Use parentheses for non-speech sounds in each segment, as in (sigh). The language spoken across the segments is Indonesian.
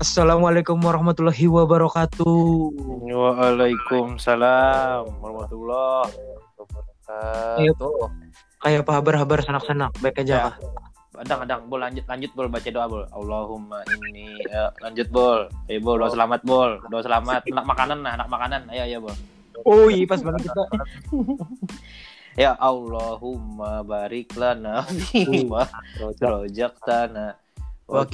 Assalamualaikum warahmatullahi wabarakatuh. Waalaikumsalam warahmatullahi wabarakatuh. Kayak apa kabar-kabar sanak-sanak baik aja Ya. kah? Adang, adang, bol lanjut, lanjut bol baca doa bol. Allahumma ini, ya, lanjut bol. Ayo bol, doa selamat bol, doa selamat. Anak makanan, nah, anak makanan. Ayo, ayo bol. Oh iya pas banget kita. (laughs) Ya Allahumma barik lana fima rojaktana wa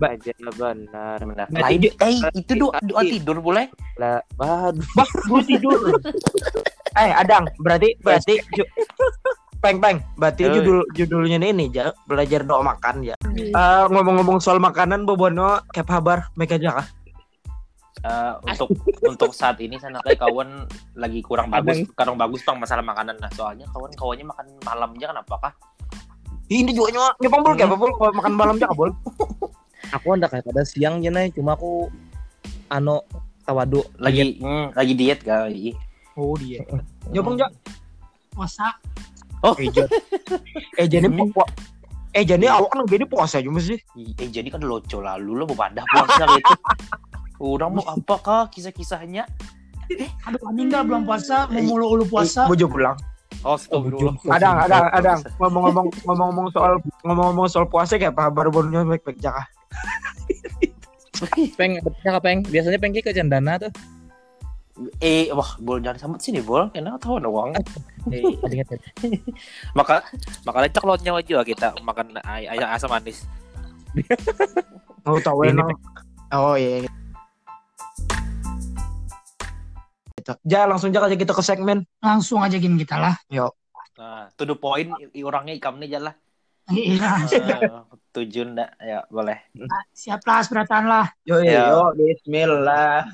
baca benar benar. Nah, Lain, tidur- eh itu doa, doa tidur boleh? lah bahan Bah, gue tidur. eh, Adang, berarti berarti ju- Peng peng, berarti Oi. judul judulnya ini ja, belajar doa makan ya. Eh, ngomong-ngomong soal makanan, Bobono, kayak kabar baik aja kah? Eh, untuk untuk saat ini sana kayak kawan lagi kurang bagus, kurang bagus bang masalah makanan. Nah, soalnya kawan kawannya makan malam aja kenapa kah? Ini juga nyok nyopang bol kayak apa bol? Makan malam aja bol. (laughs) aku anda kayak pada siang nih cuma aku ano tawadu Lagi hmm, lagi diet kali. Oh dia. Nyopang ja. puasa Eh, ja- eh jadi Hmm. pu- eh jadi awak kan gede puasa juga sih. Eh jadi kan loco lalu lo badah puasa gitu. Udah mau apakah kisah-kisahnya? aduh anjing dah belum puasa mau mulu ulu puasa Bojo pulang. Oh, astagfirullah. Adang, adang, adang. Ngomong-ngomong ngomong-ngomong soal ngomong-ngomong soal puasa kayak apa bonnya baik-baik aja (laughs) peng betulnya peng biasanya peng ke cendana tuh Eh, wah, bol jangan sampai sini, bol. Karena tahu uang. eh kan (laughs) Maka makanya cek lotnya aja kita makan ay ayam asam manis. Oh (laughs) tahu Ini, enak. Oh iya. iya. Gitu. Ja langsung aja kita ke segmen. langsung aja game kita lah Nah, to the point orangnya ikamnya aja lah. Iya Eh, tujuh ndak ya boleh. siap lah seberatan lah Yo Ya. yo Bismillah.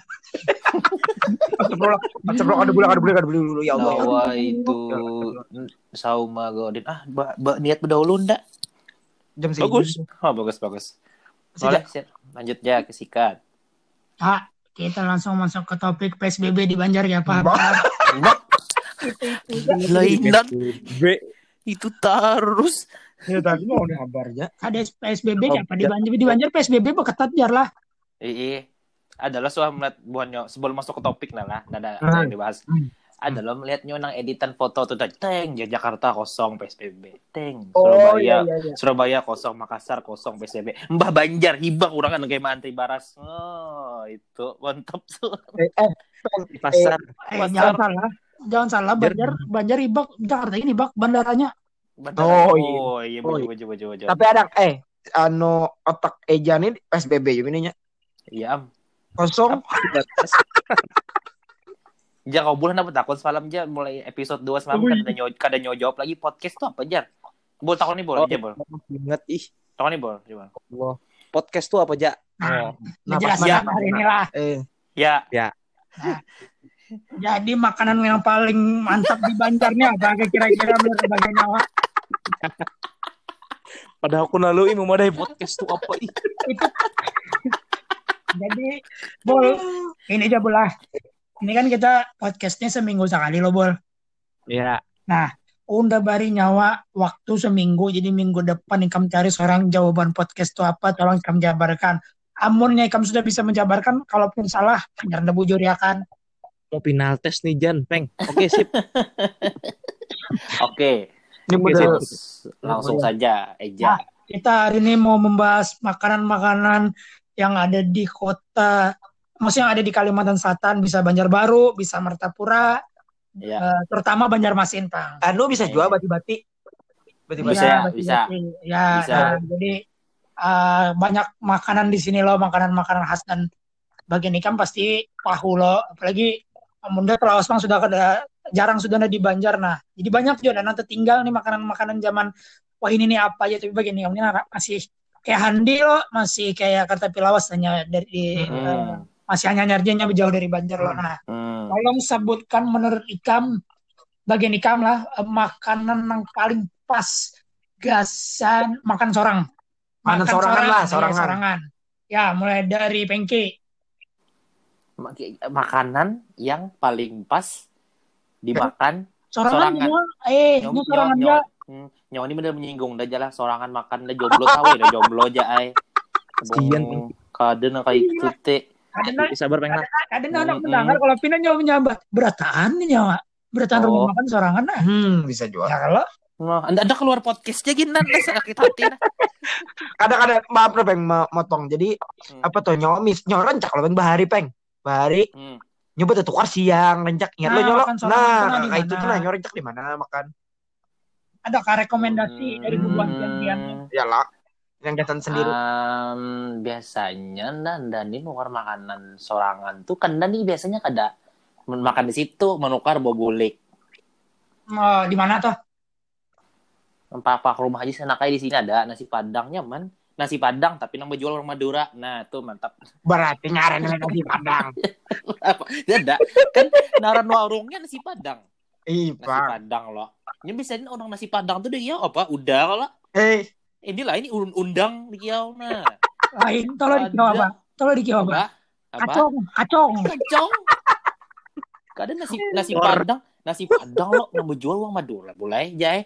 Ceplok, ceplok ada bulan ada bulan ada bulan dulu ya Allah. Nawa itu sauma godin. Ah, ba, ba- niat berdahulu ndak? Jam segini. Bagus. Oh, bagus bagus. Boleh, siap. lanjut ya ke sikat. ah kita langsung masuk ke topik PSBB di Banjar ya Pak Lainan B itu terus. Ya tadi mau nih kabarnya. ada PSBB apa di Banjar di Banjar PSBB ketat jar lah Iya. Adalah soal melihat buahnya sebelum masuk ke topik nah lah, nah, ada Hmm. yang dibahas. Hmm. Adalah melihatnya nang editan foto tuh tadi, teng ya Jakarta kosong PSBB, teng Oh iya Surabaya iya iya. Surabaya kosong, Makassar kosong PSBB, Mbah Banjar hibang orang kan kayak antri baras. Oh, itu mantap tuh. Eh, eh, di pasar eh, Pasar. jangan salah jangan salah Banjar Banjar ibak Jakarta ini bak bandaranya Bantar. Oh, iya. Oh, iya, Oh, bojo, bojo, bojo, bojo. tapi ada eh anu otak Eja ini PSBB juga ininya Iya, am. kosong. Ja, kau bulan apa takut semalam ja mulai episode 2 semalam Oh, kan iya. ada nyawa, kada nyawa jawab lagi podcast tuh apa jar? Bol takon nih bol, Oh. aja bol. inget ih Takon nih bol, coba. Allah podcast tuh apa ja nah Nah, ya. hari ini lah Eh, Ya, jadi makanan yang paling mantap di Banjarnya apa kira-kira menurut Nyawa (laughs) padahal aku lalu mau modal podcast tuh apa ih Jadi, Bol, ini aja bolah. Ini kan kita podcastnya seminggu sekali loh, Bol. ya Unda bari nyawa waktu seminggu, jadi minggu depan ikam cari seorang jawaban podcast itu apa, tolong ikam jabarkan. Amunnya ikam sudah bisa menjabarkan, kalaupun salah, jangan bujur ya kan. mau final test nih Jan peng oke sip (laughs) oke. Ini Oke, model Langsung, langsung saja, Eja. Kita hari ini mau membahas makanan-makanan yang ada di kota, maksudnya yang ada di Kalimantan Selatan, bisa Banjarbaru, bisa Martapura, Ya. eh, terutama Banjarmasin, Pang. anu bisa jual bati-bati. Bati-bati. Bisa, Iya, bisa. Ya, Bisa. nah, jadi uh, banyak makanan di sini loh, makanan-makanan khas dan bagian ikan pasti pahu loh. Apalagi Munda kalau Osman sudah ada jarang sudah ada di Banjar. Nah, jadi banyak juga nanti tinggal nih makanan-makanan zaman wah ini nih apa aja tapi bagian ini masih kayak handi loh, masih kayak kata pilawas hanya dari Hmm. masih hanya nyarjanya jauh dari Banjar loh. Nah, Hmm. Tolong sebutkan menurut Ikam bagian Ikam lah eh, makanan yang paling pas gasan makan sorang. Makan sorangan lah, iya, sorangan. sorangan. Ya, mulai dari pengki. Mak- Makanan yang paling pas dimakan Sorangan, Sorangan. Eh, sorangan nyawa- ya. Hmm, nyawa ini bener menyinggung dah jalan sorangan makan dah jomblo tahu ya dah jomblo aja ay. Kasian, Kada na kayak itu teh. Ada na, Sabar pengen. ada na anak Mm-mm. mendengar kalau pina nyawa nyambat berataan nih nyawa. Berataan Oh. rumah makan sorangan nah. Hmm, bisa jual. Ya kalau Nah, anda ada keluar podcastnya gini nanti sakit hati nah. (laughs) Kadang-kadang maaf nih peng motong. Jadi Hmm. apa tuh nyomis nyorencak lo peng bahari peng. Bahari Hmm. Nyoba tuh tukar siang rencak ingat lo Nah, nyolok. makan sorangan Nah, tuh nah kayak itu tuh nah nyorencak di mana makan. ada kah rekomendasi dari bubuan Hmm. pian Ya lah. Yang jalan sendiri. Um, biasanya nanda nih nukar makanan sorangan tuh kan nih biasanya kada makan di situ menukar bogulik Oh, di mana tuh? pak rumah aja sana kayak di sini ada nasi padang nyaman nasi padang tapi nang jual orang Madura. Nah tuh mantap. Berarti nyaren nasi padang. apa ada kan naran warungnya nasi padang. Ih, nasi padang loh. Ini biasanya orang nasi padang tuh dia apa? Udah kalau Eh, ini lah ini un- undang di kiau nah. Lain, tolong di kieu apa? Tolong di kieu apa? Kacong, kacong. kacang kada nasi nasi padang. Nasi padang lo nang jual uang Madura. Boleh jai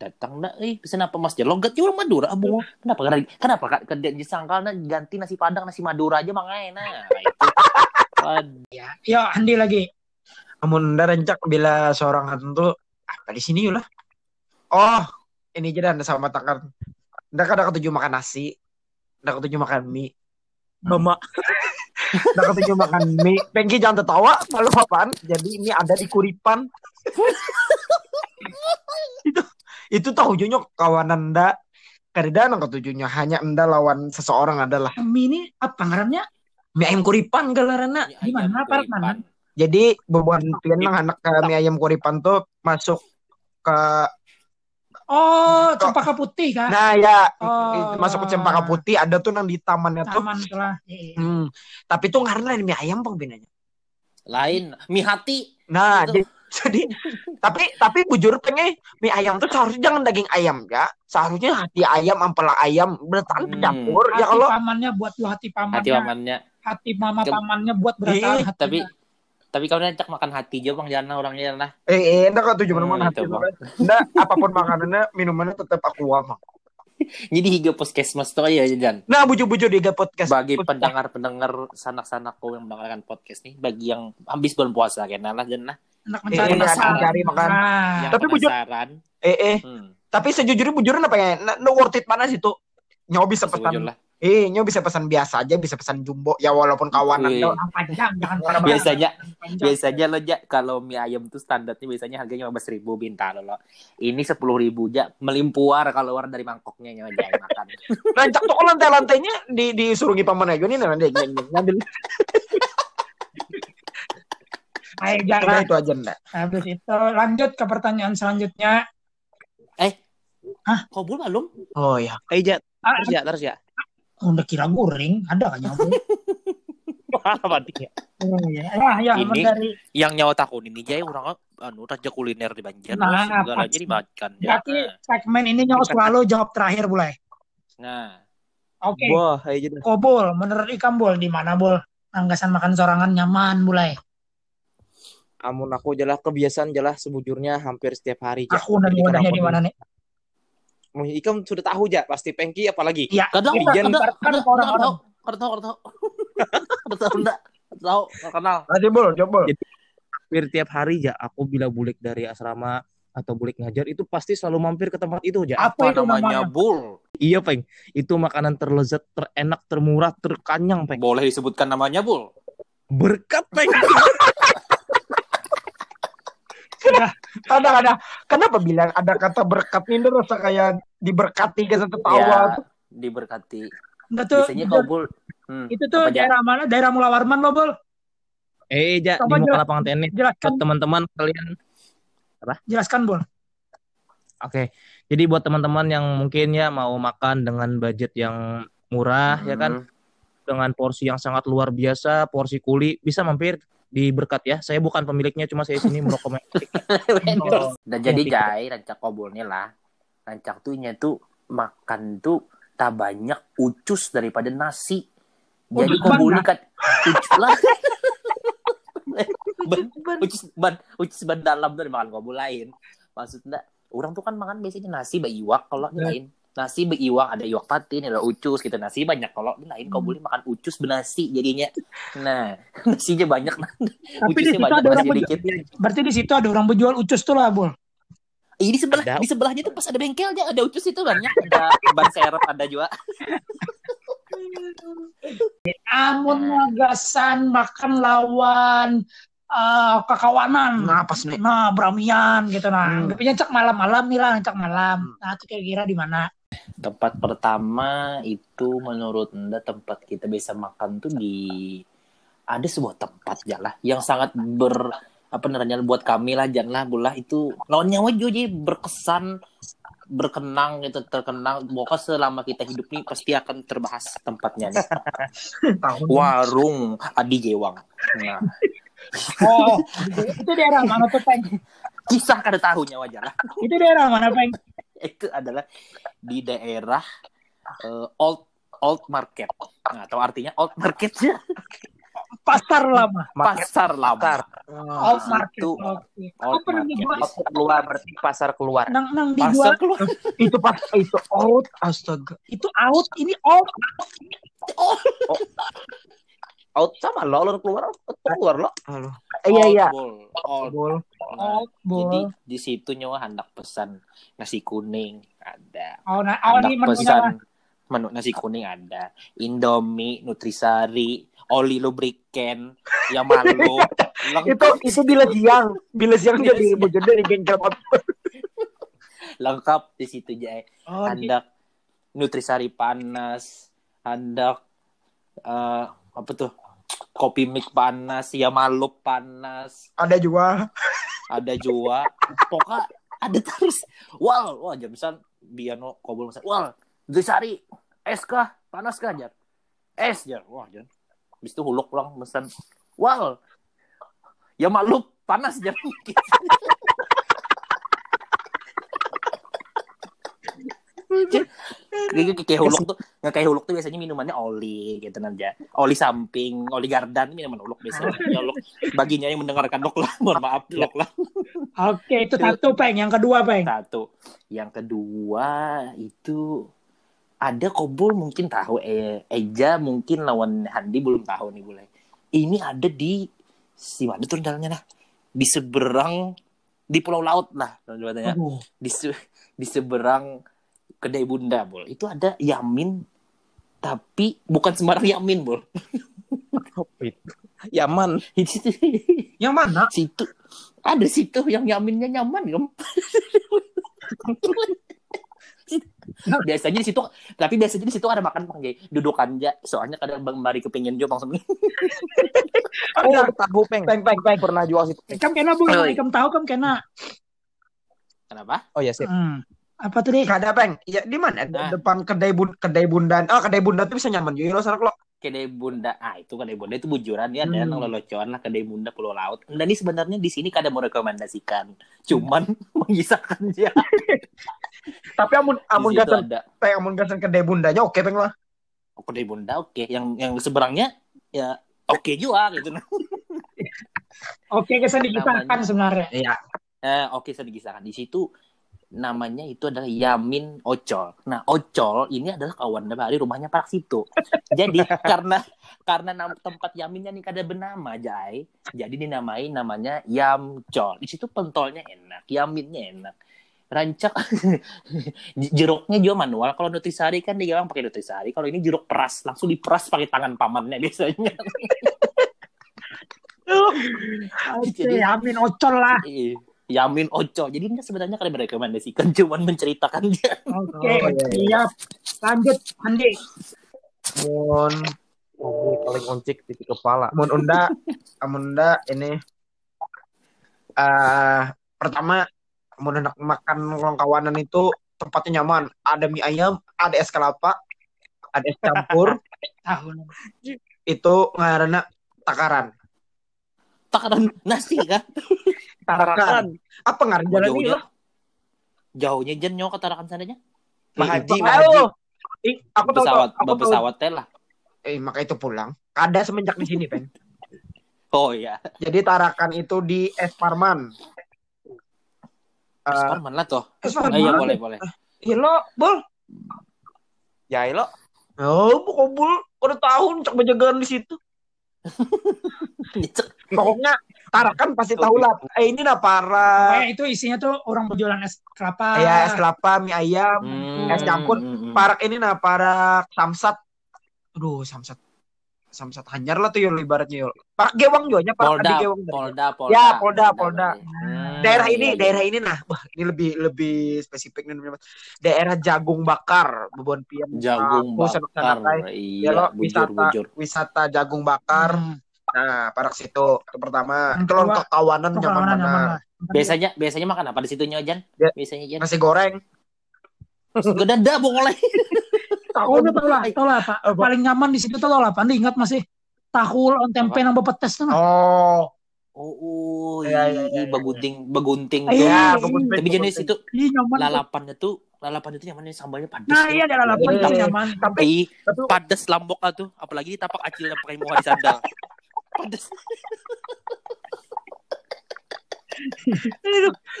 datang dah eh pesan apa mas logat jual Madura abu kenapa kenapa kada kada disangkal nah ganti nasi padang nasi Madura aja mangai nah itu (laughs) Ad- Ya, Andi lagi. amun rencak bila seorang tuh apa di sini lah. Oh, ini aja dah sama takar. Nda kada ketujuh makan nasi. Nda ketujuh makan mie. Mama. (laughs) Nda ketujuh makan mie. Pengki jangan tertawa, malu apaan? Jadi ini ada di Kuripan. (laughs) itu itu tahu nyok kawanan nda. Karena nang ketujuhnya hanya enda lawan seseorang adalah Mie ini apa ngarannya? mie ayam Kuripan galarana. Di mana? mana? Jadi bebuan pian nang anak ke mie ayam Kuripan tuh masuk ke Oh, cempaka putih kan? Nah ya Oh. masuk ke Cempaka Putih ada tuh nang di tamannya tuh. Taman. Iya. Hmm, tapi tuh karena mie ayam bang binanya. lain mie hati Nah Itu. jadi, jadi tapi tapi bujur pengen mie ayam tuh seharusnya jangan daging ayam ya. Seharusnya hati ayam, ampela ayam, bertahan Hmm. campur Hati ya kalau pamannya buat lu hati pamannya. hati pamannya Hati mama Ke- pamannya buat beratahan Ih, hatinya. tapi tapi kau cak makan hati aja bang jangan orangnya lah eh eh enggak kok tujuh Hmm, mana hati Bang. Enggak apa pun makanannya minumannya tetap aku bang. (laughs) jadi higa puskesmas tuh ya Jan Nah bujur-bujur di podcast. bagi pendengar-pendengar sanak-sanakku yang mendengarkan podcast nih bagi yang habis bulan puasa kena lah Jan lah Anak Eh, mencari eh, masalah. mencari makan. Nah, yang Tapi bujur- penasaran Eh eh hmm, tapi sejujurnya bujurnya apa ya? Nah, no worth it mana sih tuh? Sejujur pesan lah Eh, nyo bisa pesan biasa aja, bisa pesan jumbo. Ya walaupun kawanan Wih. panjang jangan (laughs) biasanya panjang. biasanya lo ja kalau mie ayam tuh standarnya biasanya harganya lima ribu bintang lo ini sepuluh ribu ja melimpuar kalau keluar dari mangkoknya nyawa jai makan (laughs) Rancak tuh lantai-lantainya di disuruh paman aja nih nanti ngambil. (laughs) Ayo, Nah, jangan. itu aja ndak. Habis itu lanjut ke pertanyaan selanjutnya. kau belum belum Oh ya. Eh, Jat. Ah, Terus ya, terus ya. udah kira guring, ada kan nyambung? (laughs) Apa dia? Oh, iya. Ya, ya, Ini- dari yang nyawa takun ini jai orang anu raja kuliner di Banjar Nah, pasti. dimakan ya berarti segmen ini nyawa selalu jawab terakhir boleh. nah Oke. Wah, ayo Jat. Kobol, menurut Ikam Bol di mana Bol? Anggasan makan sorangan nyaman mulai. Amun aku jelas kebiasaan jelas sebujurnya hampir setiap hari. Jat. Aku Jadi wadahnya di mana nih? Mau Ikam sudah tahu ja, pasti Pengki apalagi. Iya. kadang Ini kada Jan- kada kan kada orang-orang. tahu kada tahu kada tahu kada tahu enggak kada tahu kada kenal Tadi bol, coba. Hampir tiap hari ja aku bila bulik dari asrama atau bulik ngajar itu pasti selalu mampir ke tempat itu ja. Apa, apa itu namanya namanya? bul Iya, Peng. Itu makanan terlezat, terenak, termurah, terkanyang, Peng. boleh disebutkan namanya bul Berkat, Peng. (laughs) Kadang-kadang (laughs) kenapa bilang ada kata berkat ini rasa kayak diberkati ke satu tawa. ya diberkati tuh. biasanya itu, kau bul hmm, itu tuh apa, daerah mana? Daerah Mula Warman lo, Bol. Eh, ja, di muka lapangan tenis. Jelaskan, Buat teman-teman kalian jelaskan, Bol. Oke, jadi buat teman-teman yang mungkin ya mau makan dengan budget yang murah ya kan, Hmm. dengan porsi yang sangat luar biasa, porsi kuli bisa mampir di berkat ya. Saya bukan pemiliknya, cuma saya sini merekomendasikan. (laughs) Oh. dan jadi jai rancak kobolnya lah rancak tuh nya tuh makan tuh tak banyak ucus daripada nasi jadi kau ban, boleh nah? kan ucus lah (laughs) ban, ucus ban ucus ban dalam tuh dimakan kobul lain maksudnya orang tuh kan makan biasanya nasi bayi iwak kalau Ya. lain nasi beiwak ada iwak patin ada ucus gitu nasi banyak kalau lain kau boleh makan ucus benasi jadinya nah (laughs) nasinya banyak Tapi di ucusnya situ banyak ada orang dikit berarti di situ ada orang berjual ucus tuh lah, Bul. Ih, di sebelah Ada. di sebelahnya tuh pas ada bengkelnya ada ucus itu banyak ada ban serep ada juga (laughs) Amun magasan makan lawan eh, kekawanan. Nah, pas nih. Nah, beramian gitu nah. Hmm. Anggapnya cak malam-malam nih lah, cak malam. Nah, itu kira-kira di mana? Tempat pertama itu menurut anda tempat kita bisa makan tuh di ada sebuah tempat ya lah yang sangat ber apa namanya buat kami lah janganlah bola itu lawannya aja jadi berkesan berkenang gitu terkenang. Pokoknya selama kita hidup nih pasti akan terbahas tempatnya nih. (laughs) Warung Adi Jewang. Nah. (laughs) Oh, itu, itu daerah mana tuh, Peng? kisah kada tahunya wajar lah. Itu daerah mana, Peng? (laughs) itu adalah di daerah eh, old old market nah atau artinya old marketnya (laughs) Pasar lama. pasar lama Pasar. Oh, Old market. situ. Oke. Old market. Pasar keluar berarti pasar keluar. Nang nang pasar dijual keluar (laughs) itu pas itu out astaga. itu out, ini out. Out sama lo, lo keluar, out keluar lo. Halo. Iya iya. Out, Bul. jadi di situ nyawa hendak pesan nasi kuning ada Oh, nah, oh hendak pesan menu nasi kuning ada Indomie Nutrisari oli lubrican yang malu (laughs) Itu itu bila siang, bila siang Bila jadi siang. bojone di bengkel lengkap di situ Jai Oh, di- hendak Nutrisari panas hendak eh, apa tuh? Kopi mix panas ya malup panas. Ada juga. ada juga. Pokoknya ada terus. Wal wah jam misal biano kobol misal wal Nutrisari es kah? Panas kah jar? Es jar. Wah jar. Habis itu huluk pulang pesan. Wal ya malup panas jar (laughs) kayak kayak huluk tuh nggak kayak huluk tuh biasanya minumannya oli gitu aja oli samping oli gardan minuman huluk biasanya. Ya huluk. Baginya yang mendengarkan lok lah mohon maaf lok lah. Oke, itu satu, Peng. Yang kedua, Peng. satu. Yang kedua itu ada kobul mungkin tahu eh, Eja mungkin lawan Handi belum tahu nih boleh. Ini ada di si mana tuh jalannya nah di seberang di pulau laut lah katanya di se- di seberang kedai bunda bol itu ada yamin tapi bukan sembarang yamin bol Apa (laughs) itu? Yaman. Yang mana? situ ada situ yang yaminnya nyaman kan (laughs) biasanya di situ tapi biasanya di situ ada makan bang Jay dudukan aja soalnya kadang bang Mari kepingin juga bang Semi. Oh, tahu peng. Peng peng peng. Pernah jual situ. Ikam kena, iya. Ikam tahu, kam kena. kenapa Oh ya sip. Hmm. Apa tuh, deh? Gak ada peng. Ya di mana? Di Nah. Depan kedai bun kedai bundan. Ah kedai bundan tuh bisa nyaman juga lo sarak lo. kedai bunda ah itu kedai bunda itu bujuran ya ada Hmm. yang lelocoan lah kedai bunda pulau laut dan ini sebenarnya di sini kada mau rekomendasikan cuman (laughs) mengisahkan dia (laughs) Tapi amun amun gasan ada peng amun gasan kedai bundanya oke peng lah. oh, kedai bunda oke yang yang seberangnya ya oke juga gitu (laughs) Oke, kesan digisahkan Namanya. sebenarnya. Iya. Eh, oke saya digisahkan di situ namanya itu adalah Yamin Ocol. Nah, Ocol ini adalah kawan dari rumahnya Pak situ. Jadi (laughs) karena karena nam- tempat Yaminnya nih kada bernama Jai, jadi dinamai namanya Yamcol. Di situ pentolnya enak, Yaminnya enak. Rancak (laughs) jeruknya juga manual. Kalau nutrisari kan dia bilang pakai nutrisari. Kalau ini jeruk peras, langsung diperas pakai tangan pamannya biasanya. (laughs) Oke, Jadi- amin ocol lah. Iya. Yamin Oco. Jadi ini sebenarnya kalian merekomendasikan (laughs) cuman menceritakan dia. Oke, Oh, iya, siap. Lanjut, Andi. Mun Oh, paling oncik titik kepala. mun unda (laughs) amun unda ini eh pertama mun hendak makan kawanan itu tempatnya nyaman. Ada mie ayam, ada es kelapa, ada es campur. (laughs) Itu ngaranna takaran. Takaran nasi kan? Tarakan. Apa ngaran jalan jauhnya loh? jauhnya jen nyawa ketarakan sananya Mahaji, Itu- Mahaji. Ih, aku tahu pesawat aku tahu. pesawat teh lah Eh, maka itu pulang. Ada semenjak di sini, Peng. oh ya Jadi Tarakan itu di Es Parman. Eh, lah toh Es oh, Parman. iya boleh boleh Iya lo, Bol. Jai lo. Oh, kobul udah tahun cak penjagaan di situ. (laughs) Pokoknya Tarakan pasti tahu lah. Eh ini lah para Pokoknya itu isinya tuh orang berjualan es kelapa. ya es kelapa, mie ayam, Hmm, es campur. hmm, hmm. parak ini nah para samsat. Aduh, samsat. Samsat hanyar lah tuh yul ibaratnya yul. Parak gewang juga nya parak Polda, adi gewang. Polda, Polda. Ya, Polda, Polda. Hmm, Daerah iya, ini, iya. daerah ini nah, wah ini lebih lebih spesifik nih namanya. Daerah Jagung Bakar, Bebon Pian. Jagung sanak-sanak, bakar. Ya Iya, lo bujur, wisata bujur. wisata Jagung Bakar. Hmm. Nah, parak situ itu pertama. Yang Itu lo kedua, kawanan nyaman mana? Biasanya biasanya makan apa di situnya, Jan? Ya. Biasanya, Jan. Nasi goreng. Gak ada boleh. Oh, udah tau lah, tau lah Pak. Paling nyaman di situ tau lah, Pak. Anda ingat masih tahu on tempe nang bepetes tuh. Oh, Oh, oh Iya, iya, iya, iya, iya. bagunting, bagunting. Iya, tuh. ya, iya. kebun Tapi jenis itu Iya lalapannya tuh, lalapan itu nyamannya sambalnya pedas. Nah, iya ada lalapan Iya. itu nyaman. Tapi tapi padas lambok tuh. Apalagi ditapak acil yang pakai muka di sandal. (laughs) (laughs)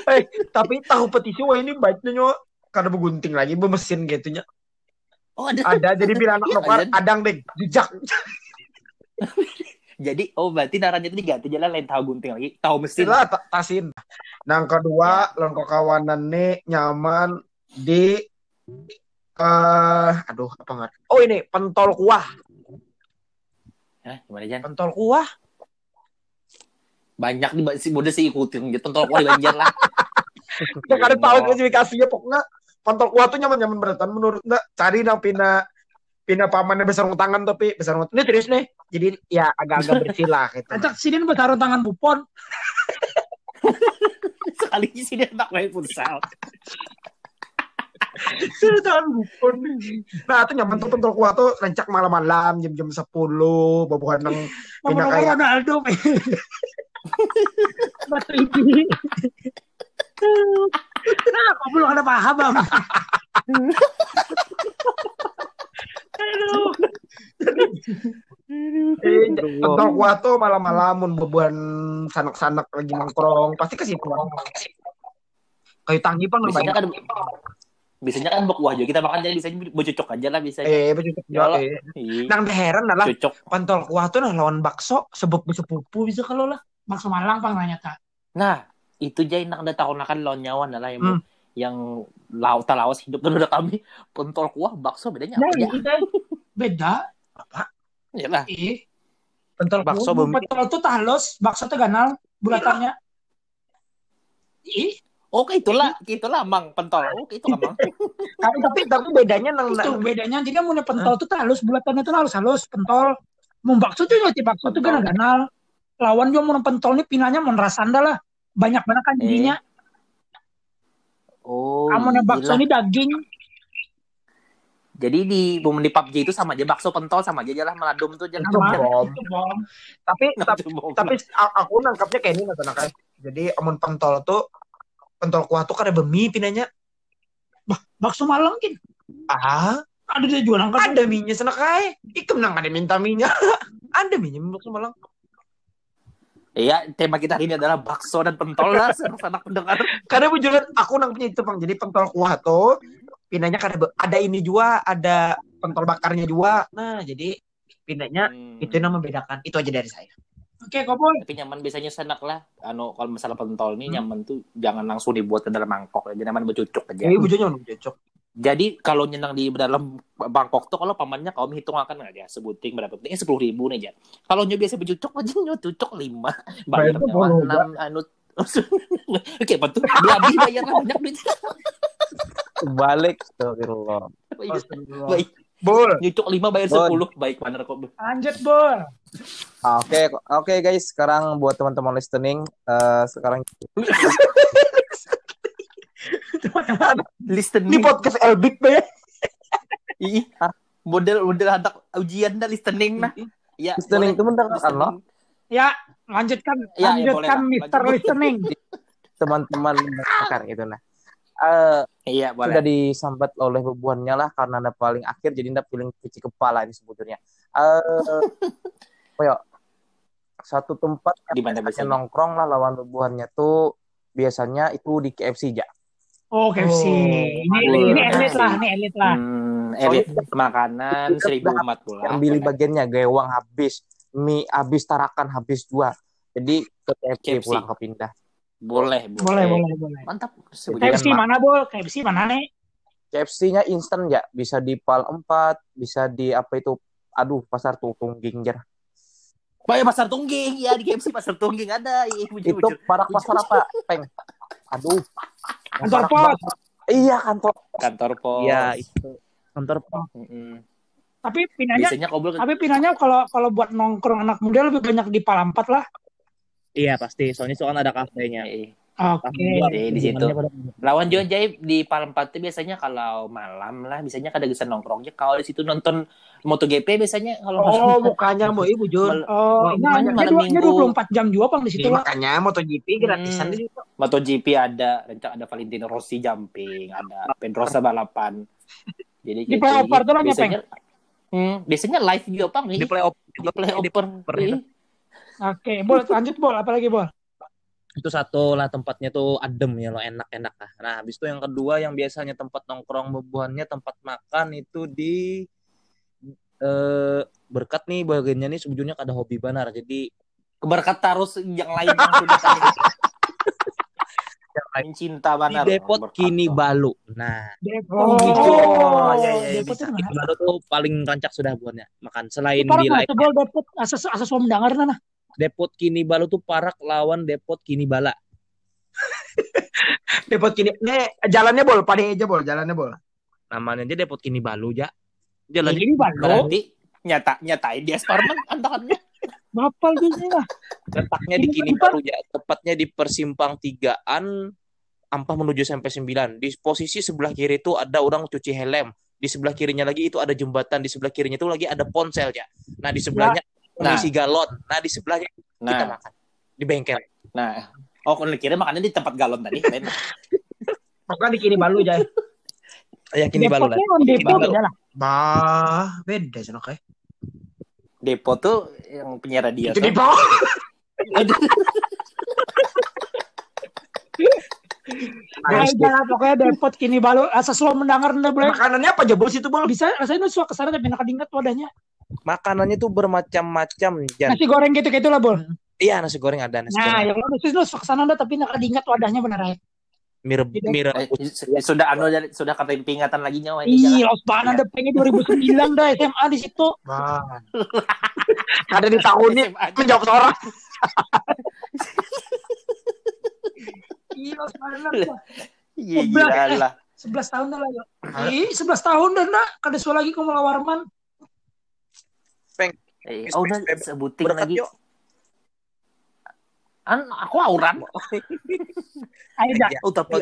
Eh, tapi tahu petisi wah ini baiknya nyo karena begunting lagi bemesin gitu nya. Oh, ada. Ada jadi bilang anak nokar Ada. adang deh jejak. (laughs) Jadi, oh berarti naranya itu diganti jalan lain tahu gunting lagi. Tahu mesin. Ta- tasin. Nang kedua, lengkok kawanan nih nyaman di eh aduh apa nggak? Oh ini pentol kuah. Hah, gimana, Jan? Pentol kuah. Banyak nih, si muda sih ikutin. Gitu, tolong di Banjar lah. (laughs) Ya kada tahu spesifikasinya pokoknya pentol kuah tuh nyaman-nyaman beratan menurut nggak cari nang pina pina pamannya besar tangan tapi besar ini serius nih jadi ya agak-agak bersih lah gitu Acak sini bertaruh tangan bupon. (laughs) Sekali sih dia tak main futsal. Tangan bukun nah itu nyaman tuh pentol kuah tuh rencak malam-malam jam-jam 10 babuhan nang Pindah kayak- Ronaldo. Batu ini. Nah, kok belum ada paham, Bang. Aduh. eh, pentol kuah tuh malam-malam mun babuhan sanak-sanak lagi nongkrong. Pasti ke situ. Kayu tanggi pan Biasanya banyak kan biasanya kan berkuah juga kita makan jadi biasanya bercocok aja lah biasanya. eh betul Ya Allah. eh. Iya. nang heran lah Cocok. pentol kuah tuh nah lawan bakso sepupu sepupu bisa kalau lah Bakso Malang, Bang, ternyata. Nah, itu jadi nak ada tahun akan lawan nyawan lah yang Hmm. yang laut lawas hidup dan (laughs) udah kami pentol kuah bakso bedanya Nah, apa ya? kita beda. Ya lah. Ih, pentol Bakso kuah bumi. betul tuh talos, bakso tuh ganal bulatannya. Ih, Oke itulah, itulah mang pentol. Oke itu mang. (laughs) tapi tapi tapi bedanya nang itu bedanya. Jadi punya pentol tuh halus, bulatannya tuh halus halus pentol. Mau bakso tuh nyoti bakso tuh ganal ganal. Lawan juga mau pentol nih pinanya mau rasanda lah. Banyak banget kan jadinya. Oh. Kamu nih bakso ini daging. Jadi di momen di PUBG itu sama aja bakso pentol sama aja lah meladum tuh jangan bom. Itu, tapi (laughs) tapi tapi aku nangkapnya kayak ini nggak nangkap jadi amun pentol tuh pentol kuah tuh kada bemi pinanya. Bakso Malang kan. ah. Ada dia jualan kan. ada minyak sana kai ikem nang ada minta minyak. (laughs) Ada minyak bakso malang Iya, tema kita hari ini adalah bakso dan pentol lah, (laughs) sanak pendengar. karena bujuran aku nang punya itu bang. Jadi pentol kuah tuh pinanya kada be- ada ini juga ada pentol bakarnya juga. Nah jadi pinanya Hmm. itu yang membedakan. Itu aja dari saya Oke, Kopol. Tapi nyaman biasanya senak lah. Anu kalau masalah pentol ini Hmm. nyaman tuh jangan langsung dibuat ke dalam mangkok aja, nyaman bercucuk aja. jadi bujunya nggak cocok Jadi kalau nyenang di dalam Bangkok tuh kalau pamannya kaum hitung akan nggak ya sebuting berapa penting sepuluh ribu nih Jan. Kalau nyo biasa bercucuk (laughs) aja nyo cucuk lima bayar enam anu (laughs) Oke, betul. Lebih bayar banyak duit. Balik. Astagfirullah. (laughs) Baik, bol nyucuk lima bayar Bon. sepuluh. Baik, benar kok. Lanjut, Bol. Ah, Oke, oke guys. Sekarang buat teman-teman listening, eh, sekarang (laughs) Listening. ini podcast Elbit be Ih, model model anak ujian dah listening nah. Ya, listening itu bentar kan lo? Ya, lanjutkan. Ya, ya, boleh lanjutkan, lah. Mister Lanjut. Listening. teman-teman (laughs) mendengarkan gitu nah. Eh, Iya, boleh. sudah disambat oleh bebuannya lah karena anda paling akhir jadi anda feeling cuci kepala ini sebetulnya. Eh, (laughs) oh ya, satu tempat Di mana yang biasanya? nongkrong lah lawan bebuannya tuh biasanya itu di KFC ja. Oh, KFC. Oh, ini, boleh. ini elit lah, ini elit lah. Hmm, eh lihat makanan seribu umat pula. ambil bagiannya gewang habis mie habis tarakan habis dua jadi ke KFC KFC. pulang ke pindah Boleh, Boleh, boleh, boleh. Mantap. KFC ma- mana, Bol? KFC mana nih? KFC-nya instan ya bisa di Pal 4 bisa di apa itu aduh pasar tutung ginger Pak ya pasar tungging ya di KFC pasar tungging ada. Bujur, itu parak pasar apa peng aduh Kantor pos. iya kantor Kantor pos. iya itu kantor pos Mm-mm. Tapi pinanya, Biasanya tapi pinanya kalau kalau buat nongkrong anak muda lebih banyak di Palampat lah. Iya pasti soalnya soalnya ada kafenya Eh, Oke. Iya, di situ. Lawan John Jai di Palembang tuh biasanya kalau malam lah, biasanya kada bisa nongkrongnya. Kalau di situ nonton MotoGP biasanya kalau. Oh, mukanya mau ibu Jun. Mal- Oh, Malam- nah, malam minggu. 24 jam juga Bang di situ Iya, lah. makanya MotoGP gratisan Hmm. di situ. MotoGP ada, rencana ada Valentino Rossi jumping, ada Pedrosa balapan. Jadi Di kayak playover tuh lah, biasanya, hmm, biasanya live juga pang nih. di playoff Di playover. pernah. Ih, Oke, Bol, lanjut Bol, apa lagi Bol? itu satu lah tempatnya tuh adem ya lo enak-enak lah. Nah, habis itu yang kedua yang biasanya tempat nongkrong bebuannya tempat makan itu di eh berkat nih bagiannya nih sebetulnya ada hobi banar. Jadi Berkat terus yang lain yang sudah tadi. (laughs) Yang cinta di. Depot Berkat kini tuh. Balu. Nah, Depot. gitu. Oh, iya, iya, Depot bisa. tuh mana? Balu tuh paling rancak sudah buatnya makan selain di sebol Depot asas asas wam dengar nah. Depot kini Balu tuh parak lawan Depot kini Bala. (laughs) Depot kini. Nih, jalannya bol, paling aja bol, jalannya bol. Namanya aja Depot kini Balu ya. Jalan Ini Balo, Berarti nyata nyatain dia Storman antakannya. bapal gitu lah. letaknya di kini baru ya tepatnya di persimpang tigaan ampah menuju sampai 9 di posisi sebelah kiri itu ada orang cuci helm di sebelah kirinya lagi itu ada jembatan di sebelah kirinya itu lagi ada ponsel ya nah di sebelahnya. Mengisi galon nah di sebelahnya kita Nah, makan di bengkel nah. Oh, kalau kira makannya di tempat galon tadi. Lain. Pokoknya di kini balu jay. ya kini baru lah Balu. beda lah. Bah, beda sih kayak. Depot tuh yang penyiar radio. Itu tuh. (laughs) Depot. Nah, jalan pokoknya Depot kini Balo asas lo mendengar nih boleh. Makanannya apa aja bol situ bol? Bisa rasanya suka ke sana tapi enak diingat wadahnya. makanannya tuh bermacam-macam. Nasi goreng gitu-gitu lah, Bol. iya nasi goreng ada nasi Nah, goreng yang lu lu suka ke sana dah tapi enak diingat wadahnya benar ya. Gitu. Eh, rebus. su- sudah anu sudah kata peringatan lagi nyawa ini Ih, jangan. Los Banan ada pengen 2009 dah SMA di situ. Bah. Ada di tahun ini (laughs) menjawab seorang. (laughs) Iya Sebelah, gila eh. lah. 11 tahun dah lah. Yo. Ih, 11 tahun dah nak. Kada suara lagi kamu lawarman. Eh, oh, udah sebutin berkat lagi. yuk An, aku auran. Ayo (laughs) dah. Oh, tapi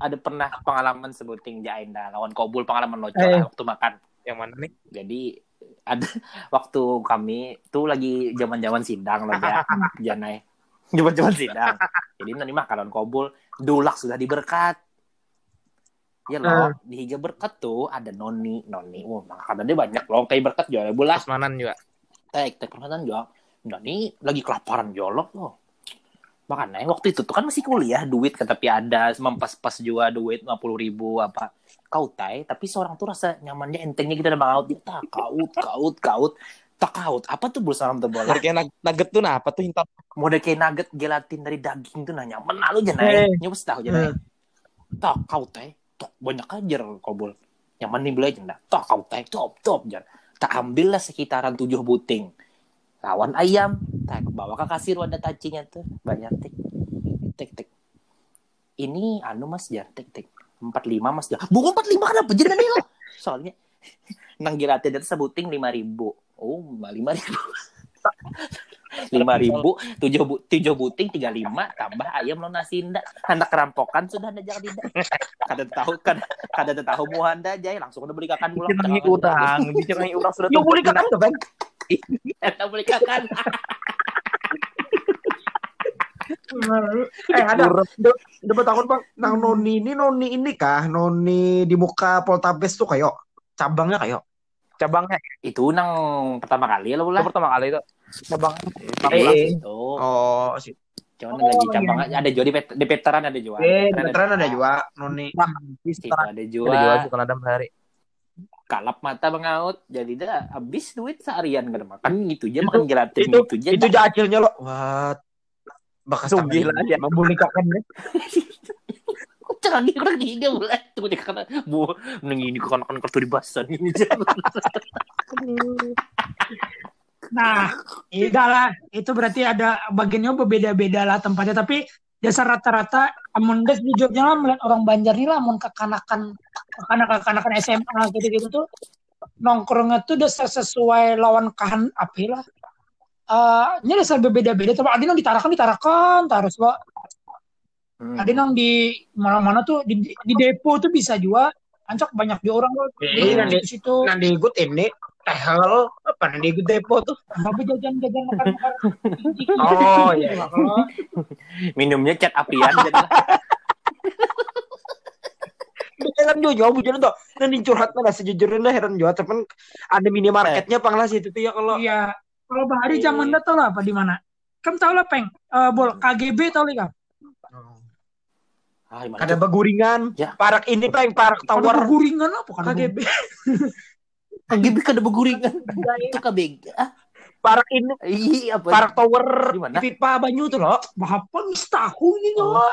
ada pernah pengalaman sebutin Jainda lawan Kobul pengalaman lucu Eh. lah waktu makan. yang mana nih Jadi ada (laughs) waktu kami tuh lagi zaman-zaman sidang loh ya, (laughs) Janai. Zaman-zaman (laughs) sidang. Jadi nanti makan lawan Kobul, dulak sudah diberkat. Ya loh, di hija berkat tuh ada noni, noni. Wah, makanannya banyak loh, kayak berkat jual bola. Asmanan juga Tek, tek perkataan jual. Noni lagi kelaparan jolok loh. Makanya waktu itu tuh kan masih kuliah, duit kan tapi ada, mempas-pas juga duit 50 ribu apa. Kau tay, tapi seorang tuh rasa nyamannya entengnya gitu ada banget. Dia tak kaut, kaut, kaut. Tak kaut. Apa tuh berusaha untuk bola? kayak nug- nugget tuh nah apa tuh hintam Model kayak nugget gelatin dari daging tuh nah nyaman lalu aja Eh. naik. Nyebut tahu aja naik. Tak kaut tay. Tok banyak aja kobol. Nyaman nih beli aja nah. Tak kaut tay. Top, top jan. Tak ambil lah sekitaran tujuh buting. Lawan ayam. Tak bawa ke kasir wadah tacinya tuh. Banyak tik. Tik, tik. Ini anu mas jan. Tik, tik. 45 mas jan. Bukan 45 kenapa jadi nih lo? Soalnya (laughs) nang gelatin itu sebuting 5 ribu. Oh, 5 ribu. (laughs) lima ribu tujuh bu tujuh buting tiga lima tambah ayam lo nasi indah anak kerampokan sudah ada jangan tidak kada tahu kada kada tahu mu anda aja langsung udah beli kakan pulang dicenangi urang dicenangi urang sudah Yuk boleh kan tuh, Ben? ada beli kakan Eh ada. Udah udah tahun bang. Nang noni ini noni ini kah? Noni di muka Poltabes tuh kayak cabangnya kayak. Cabangnya. Itu nang pertama kali lo lah pertama kali itu. Cabang Eh, eh. itu. Oh, sih. cuman lagi Oh, cabang iya. ada jual di, pet, di veteran ada jual Eh, Veteran veteran ada juga noni. itu ada ada jual jual bukan ada hari. Kalap mata mengaut jadi dah habis duit seharian kan makan. Gitu aja makan gratis itu gitu aja itu aja akhirnya lo. What bakas Sugih lah ya. membulikakan deh (laughs) canggih orang tiga mulai tuh dia kata bu neng ini kan kan kartu dibasan ini (laughs) Nah, iya lah. Itu berarti ada bagiannya berbeda-beda lah tempatnya. Tapi dasar rata-rata, amun des di lah melihat orang Banjar nih lah, amun kekanakan, kekanakan kekanakan SMA gitu-gitu tuh, nongkrongnya tuh dasar sesuai lawan kahan api lah. Eh, ini dasar berbeda-beda. Tapi ada yang ditarakan, ditarakan, terus lo. Ada yang di mana-mana tuh, di, di depo tuh bisa juga. Ancak banyak juga orang loh. Iya, di nanti- situ. nanti ikut ini tehel apa nanti ikut depo tuh Tapi jajan-jajan makan-makan. (laughs) oh iya (laughs) minumnya cat apian jadi lah. Jangan jauh jauh bujuran tuh. Nanti curhat lah sejujurnya heran juga. Tapi ada minimarketnya panglas itu tuh ya kalau Iya. Kalau Bahari zaman dah tau lah apa di mana. Kamu tahu lah peng. Eh, bol KGB tau lah ah, ada beguringan. Ya. Parak ini peng parak Ada tower guringan apa kan? KGB. KGB kan ada beguringan itu KBG ah Parak ini iya apa parak tower Di Pipa Banyu tuh loh. Apa mis tahu ini Oh. loh.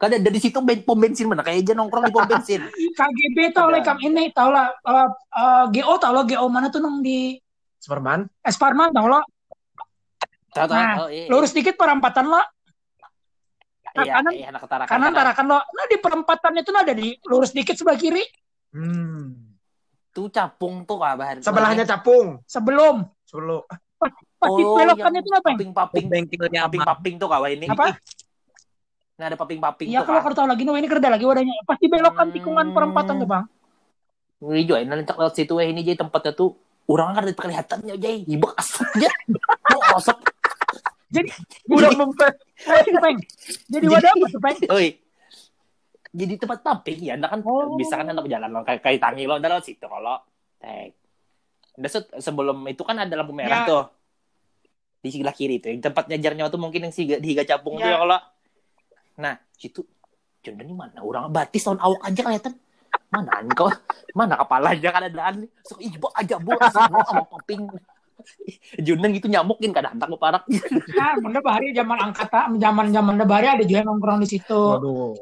kan dari situ ben- pom bensin mana kayak aja nongkrong di pom bensin (laughs) KGB tau lah kam ini tau lah. eh, eh, GO tau lah GO mana tuh nong di Superman. Esparman tau lah. tahu tahu Nah, oh, iya, Lurus dikit perempatan lo. iya, kanan- iya, anak ketarakan Kanan tarakan lo. Nah di perempatan itu ada di lurus dikit sebelah kiri. Hmm. tuh capung tuh apa Bahari? Sebelahnya capung. Sebelum. Sebelum Pas Oh, belokannya yang itu apa? Paping paping bengkelnya paping paping tuh kawan ini Apa? Nah, ada paping paping Iya tuh kalau kau tahu lagi, no ini kerja lagi wadahnya. Pas di belokan Hmm. tikungan perempatan tuh bang. Ngeri juga, nanti lewat situ eh ini jadi tempatnya tuh orang kan ada kelihatannya jadi hibak (laughs) asapnya. Mau asap. Udah mempet. Eh, Peng. Jadi wadah apa tuh peng? Oi. Jadi tempat paping ya, anda kan Oh. bisa kan anda berjalan lo kayak kayak tangi lo, anda lewat situ kalau tek. Udah se- sebelum itu kan ada lampu merah Ya. tuh. Di sebelah kiri tuh, yang tempat nyajarnya tuh mungkin yang si di higa capung tuh Ya. ya kalau. Nah, situ Jodan ini mana? Orang batis tahun awak aja kelihatan. Mana kau? Mana kepala aja kan ada So, bawa aja bos semua sama paping. (laughs) Juneng itu nyamukin kadang tak parak. Nah, (laughs) Bahari zaman angkatan, zaman zaman Bahari ada juga nongkrong di situ. Waduh.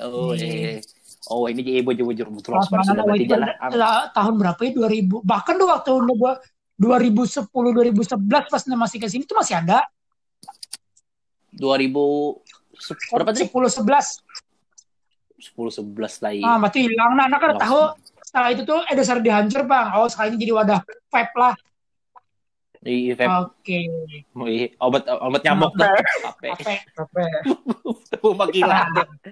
Oh, eh. Oh, ini jadi berarti itu jalan. lah, tahun berapa ya? 2000. Bahkan tuh waktu udah gua 2010 2011 pas masih ke sini tuh masih ada 2000 se- berapa tadi? 10 11. 10 11 lagi. Ah, berarti hilang. Nah, anak kan tahu setelah itu tuh eh dasar dihancur, Bang. Oh, sekali jadi wadah vape lah. Di vape, Oke. Wih, obat obat nyamuk tuh. Apa? Vape. Rumah gila.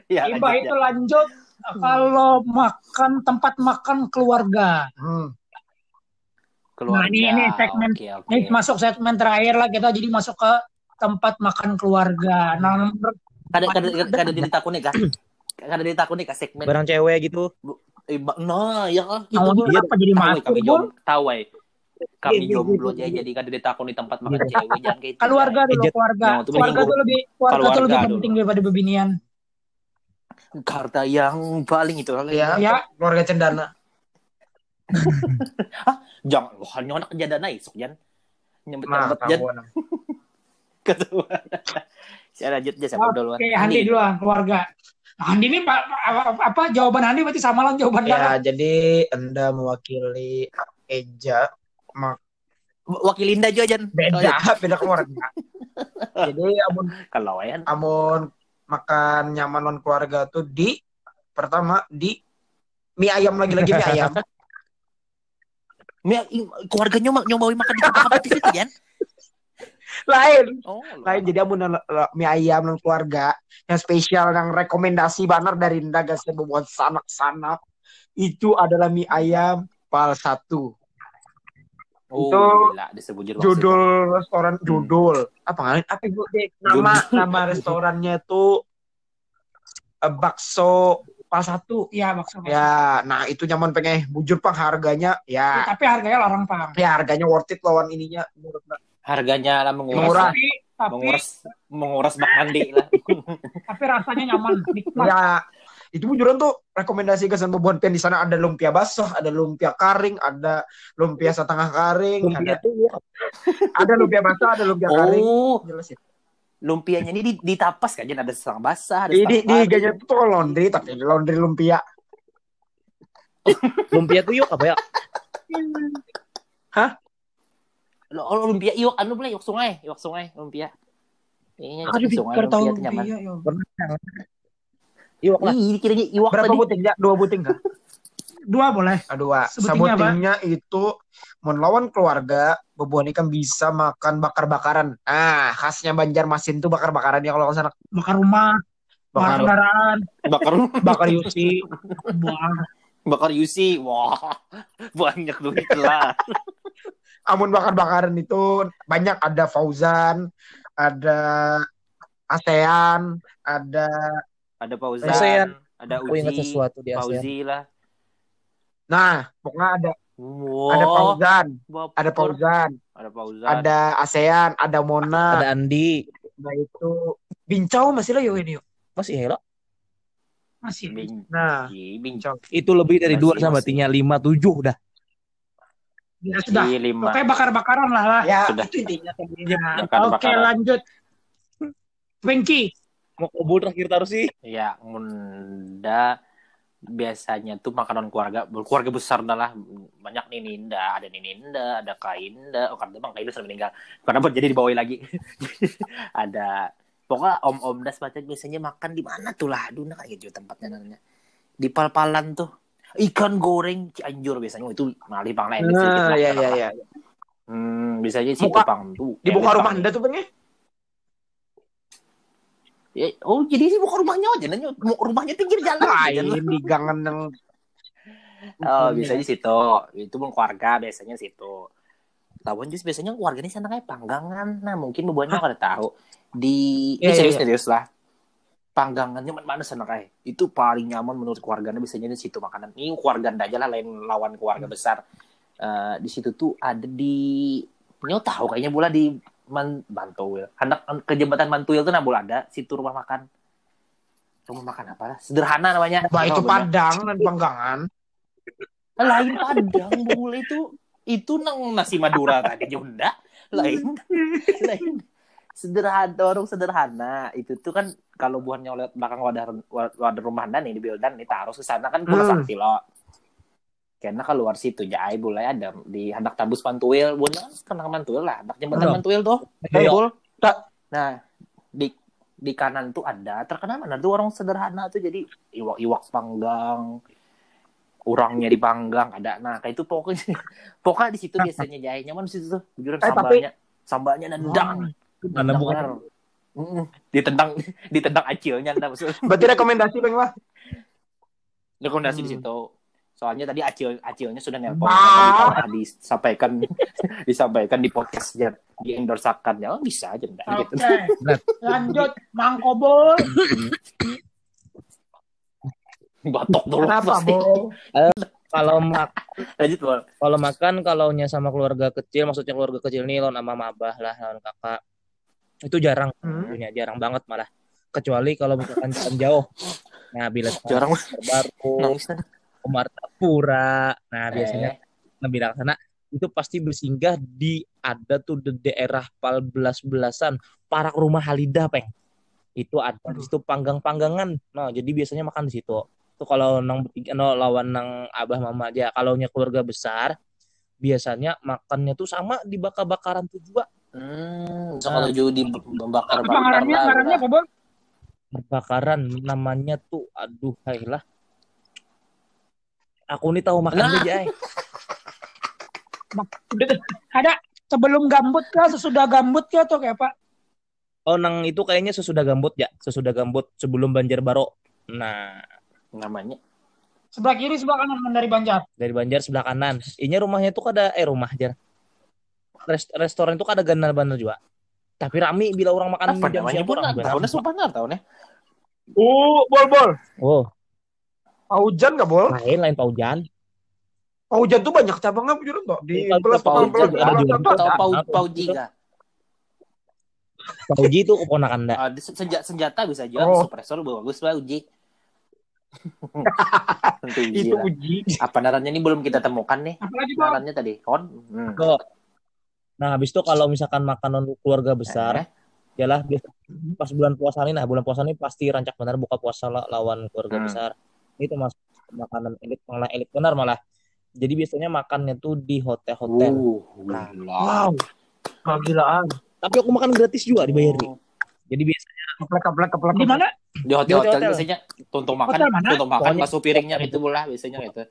Ya, Iba lanjut, itu ya. lanjut kalau makan tempat makan keluarga. Hmm. Keluarga. Nah, ini- ini segmen- Oke, oke. Ini masuk segmen terakhir lah kita jadi masuk ke tempat makan keluarga. Nah, nomor Kada kada kada ditakuni kah? Kada ditakuni kah segmen Barang cewek gitu. Nah, ya kan gitu. tahun Bol. apa jadi masuk, tahu eh. Kami Iya, iya, jomblo iya, aja iya. jadi kada ditakuni tempat makan cewek jangan kayak gitu. Keluarga dulu, keluarga. Keluarga menyinggung. tuh lebih keluarga, tuh lebih dulu. penting daripada bebinian. Karta yang paling itu Ya, Ya. keluarga cendana. (laughs) Jangan, wah, nyonak kejadian esok Jan. Nyebut Nah, nyebut Jan. (laughs) Ketua. (laughs) Saya lanjut aja sama duluan. Oke, Handi dulu keluarga. Handi ini Pak apa, apa jawaban Handi berarti sama lah jawaban Ya, Dara. jadi Anda mewakili Eja Wakil Linda juga Jan. Oh, beda iya. (laughs) beda keluarga. (laughs) jadi amun Kalau ya. amun makan nyaman non keluarga tuh di pertama di mie ayam lagi-lagi mie ayam. (laughs) Mi- keluarganya nyoba nyobain makan di tempat itu Jan? Lain. Oh, Lain jadi amun non- mie ayam non keluarga yang spesial yang rekomendasi banar dari Nda guys yang membuat sanak-sanak itu adalah mie ayam pal satu. Oh, Itu gila, disebut judul. Judul restoran judul apa ngalin apa gue deh nama nama restorannya tuh eh, bakso pal satu. Iya, bakso. bakso. Ya, nah itu nyaman pengen bujur pang harganya Ya, ya tapi harganya larang, Pang. ya harganya worth it lawan ininya menurut. Harganya lah menguras. Murah. Tapi tapi Menguras menguras bak mandi lah. (laughs) tapi rasanya nyaman. (laughs) Nikmat. Ya Itu bujuran tuh rekomendasi ke San Boboan Pian di sana ada lumpia basah, ada lumpia kering, ada lumpia setengah kering, Lumpia ada tuh ya. ada lumpia basah, ada lumpia kering. Oh, Jelas ya. lumpianya ini di, ditapas kan, ada setengah basah, ada Di di, setengah di kering. gaya tuh laundry tapi laundry lumpia. (laughs) Lumpia tuh yuk apa ya? Lo oh, lumpia iwak anu boleh iwak sungai, iwak sungai lumpia. Ini Aduh, di sungai tahu lumpia itu nyaman. lumpia. Yuk lah. Ih, kiranya iwak Berapa tadi. buting ya? Dua buting kah? Dua boleh. Sebutingnya apa? Sebutingnya itu melawan keluarga, bebuan ikan bisa makan bakar-bakaran. Ah, khasnya Banjarmasin tuh bakar-bakaran ya kalau ke sana. Bakar rumah, bakar Bakar kendaraan, Bakar bakar Yusi. (laughs) bakar Yusi. Wah, (laughs) banyak duit lah. Amun bakar-bakaran itu banyak ada Fauzan, ada ASEAN, ada Ada Fauzan, ASEAN. ada Aku ingat Uji, sesuatu di ASEAN. Fauzi lah. nah, pokoknya ada Wow. ada Fauzan, Baper. ada Fauzan, Ada Fauzan. ada ASEAN, ada Mona, Ada Andi. nah itu Bincau masih lah yo ini yuk. Masih hello. Masih. Bing, Nah, Ih, bincang. Itu lebih dari Masih, dua sama tinggal lima tujuh dah. Ya sudah. Ih, lima. Pokoknya bakar-bakaran lah lah. ya Sudah. itu intinya. Bakar-bakaran. Oke lanjut. Wengki. Mau kobul terakhir taruh sih. Ya, Munda biasanya tuh makanan keluarga keluarga besar dah lah. Banyak nih Ninda ada Nininda ada Kainda. Oh karena bang Kainda sudah meninggal. Karena buat jadi dibawain lagi. (laughs) Ada pokoknya om om das baca biasanya makan di mana tuh lah. Aduh nah kayak gitu tempatnya namanya. Di pal-palan tuh. Ikan goreng Cianjur biasanya. Oh, itu malih bang lain Nah, ya ya ya. hmm biasanya sih bang tuh. Dibuka elit, rumah Bang. Anda tuh pengen? Ya, oh jadi sih bukan rumahnya aja nanya mau rumahnya pinggir jalan Lain di gangan yang (laughs) Oh, biasanya situ. Itu pun keluarga biasanya situ. Lawan jus biasanya keluarganya sana kayak panggangan. Nah, mungkin bebuannya kada tahu. Di Iya, ini iya, serius iya. serius lah. Panggangannya mana mana sana kayak. Itu paling nyaman menurut keluarganya biasanya di situ makanan. Ini keluarga aja lah lain lawan keluarga besar. Eh, di situ tuh ada di Nyo tahu kayaknya bola di Man, Bantuil. Hendak ke jembatan Bantuil tuh nah bola ada situ rumah makan. Rumah makan apa lah? Sederhana namanya. Bah itu. Padang dan Panggangan. lain padang bule itu itu nang nasi madura tadi Junda lain (laughs) lain sederhana warung sederhana itu tuh kan kalau buahnya lewat belakang wadah wadah rumah anda nih di Bildan nih taruh ke sana kan kurang Hmm. sakti lo karena keluar situ jai boleh ada di hendak tabus pantuil buahnya kan kenang mantuil lah hendak jembatan Halo. mantuil tuh Ayo. Bul. Tak. nah di di kanan tuh ada terkenal mana tuh warung sederhana tuh jadi iwak iwak panggang urangnya dipanggang ada nah kayak itu pokoknya (laughs) pokoknya di situ biasanya jahenya nyaman di situ tuh bujuran Eh, tapi- sambalnya sambalnya nendang Mana Nendang bukan bener. Mm, ditendang (laughs) ditendang acilnya nah maksudnya Berarti rekomendasi Bang Wah. rekomendasi di Hmm. situ soalnya tadi acil acilnya sudah nelpon. Tadi disampaikan (laughs) disampaikan di podcastnya di endorsakan ya oh, bisa aja enggak Oke. gitu (laughs) Lanjut. Mang Kobol. batok dulu Kenapa, pasti Bo? Kalau mak lanjut bol kalau makan kalau nya sama keluarga kecil maksudnya keluarga kecil nih lawan sama mabah lah lawan kakak itu jarang Hmm. punya jarang banget malah kecuali kalau misalkan jalan jauh nah bila jarang baru nangis dah. Umar Tapura nah biasanya Eh, Nabi sana itu pasti bersinggah di ada tuh di daerah pal belas belasan parak rumah Halida peng. Itu ada di situ panggang-panggangan. Nah jadi biasanya makan di situ. Tuh kalau nang bertiga no, lawan nang abah mama aja. Kalau nya keluarga besar biasanya makannya tuh sama di bakar-bakaran tuh juga. Hmm, so kalau membakar Apa bakar ngarannya? lah Ngarannya apa, Bol? bakaran namanya tuh aduh hai lah aku nih tahu makan Nah. aja eh. Ada sebelum gambut kah, sesudah gambut kah atau kayak apa? oh nang itu kayaknya sesudah gambut ya sesudah gambut sebelum Banjarbaro nah namanya Sebelah kiri, sebelah kanan dari Banjar. dari Banjar sebelah kanan. Inya rumahnya tuh kada eh rumah aja. Rest, restoran tuh kada ganal-ganal juga. Tapi rame bila orang makan apa jam siang pun orang tahunnya sebentar tahunnya Oh, bol bol. Oh, Paujan nggak bol? lain lain paujan. Paujan tuh banyak cabangnya bujuran tuh. Di Kalau belas Paujan belas juga ada belas juga. belas atau Ada. pau Apa? pau jiga Pauji itu keponakan dah. Ah, senja- senjata bisa Oh. jual suppressor bagus lah uji (laughs) Tentu uji Itu lah. uji. Apa narannya ini belum kita temukan nih. Apalagi bang? Narannya tadi. Kon. Hmm. Nah, habis itu kalau misalkan makan untuk keluarga besar, Eh, yalah biasa pas bulan puasa nih, nah bulan puasa ini pasti rancak benar buka puasa la- lawan keluarga Hmm. besar. Itu masuk makanan elit malah elit benar malah. Jadi biasanya makannya tuh di hotel-hotel. Uh, Nah. Wow. Kegilaan. Tapi aku makan gratis juga dibayar nih. Oh. Jadi biasanya Keplek, keplek, keplek. Di mana? Di hotel-hotel hotel. biasanya tuntung makan, Hotel tuntung makan Pokoknya- masuk piringnya gitu bola biasanya gitu.